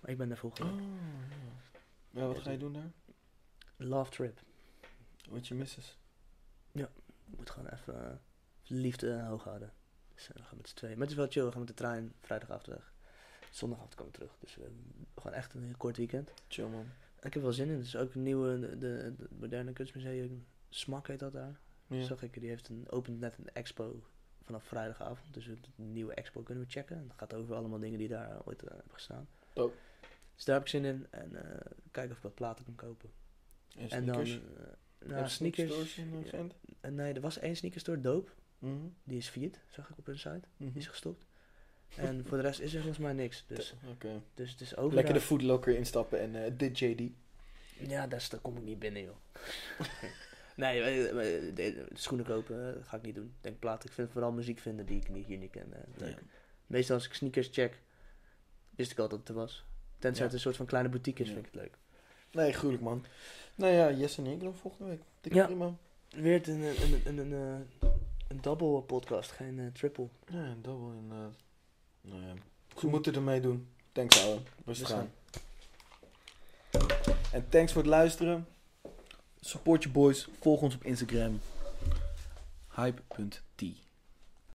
Maar ik ben daar volgende Oh, week. ja. ja. Wat ga je doen daar? Love trip. Wat je misses? Ik moet gewoon even liefde hoog houden. Dus we gaan met z'n tweeën. Maar het is wel chill. We gaan met de trein vrijdagavond weg. Zondagavond komen we terug. Dus eh, gewoon echt een heel kort weekend. Chill man. En ik heb wel zin in. Het is ook een nieuwe, de, de, de moderne kunstmuseum. Smak heet dat daar. Ja. Zag ik, die heeft een, opent net een expo vanaf vrijdagavond. Dus een nieuwe expo kunnen we checken. En dat gaat over allemaal dingen die daar ooit eh, hebben gestaan. Dope. Dus daar heb ik zin in. En eh, kijken of ik wat platen kan kopen. En En dan... sneakers? eh, nou, sneakers. in Gent? Eh, nee, er was één sneakerstore, Dope. Mhm. Die is failliet, zag ik op hun site. Mhm. Die is gestopt. En voor de rest is er volgens mij niks. Dus, dus het is over. Lekker de foodlocker instappen en eh dit JD. Ja, daar, is- kom ik niet binnen, joh. nee, eh, eh, de, schoenen kopen eh, ga ik niet doen. Ik denk platen. Ik vind vooral muziek vinden die ik niet, hier niet ken. eh. Ja. Meestal als ik sneakers check, wist ik al dat het er was. Tenzij Ja. het een soort van kleine boutique is, Ja. vind ik het leuk. Nee, gruwelijk man. Nou ja, Jess en ik dan volgende week. Dikke Ja. prima. Weer een, een, een, een, een, eh, een double podcast, geen eh, triple. Ja, een double inderdaad. Nou ja. Ze moeten ermee doen. Thanks ouwe. Rustig We aan. En thanks voor het luisteren. Support je boys. Volg ons op Instagram. Hype.t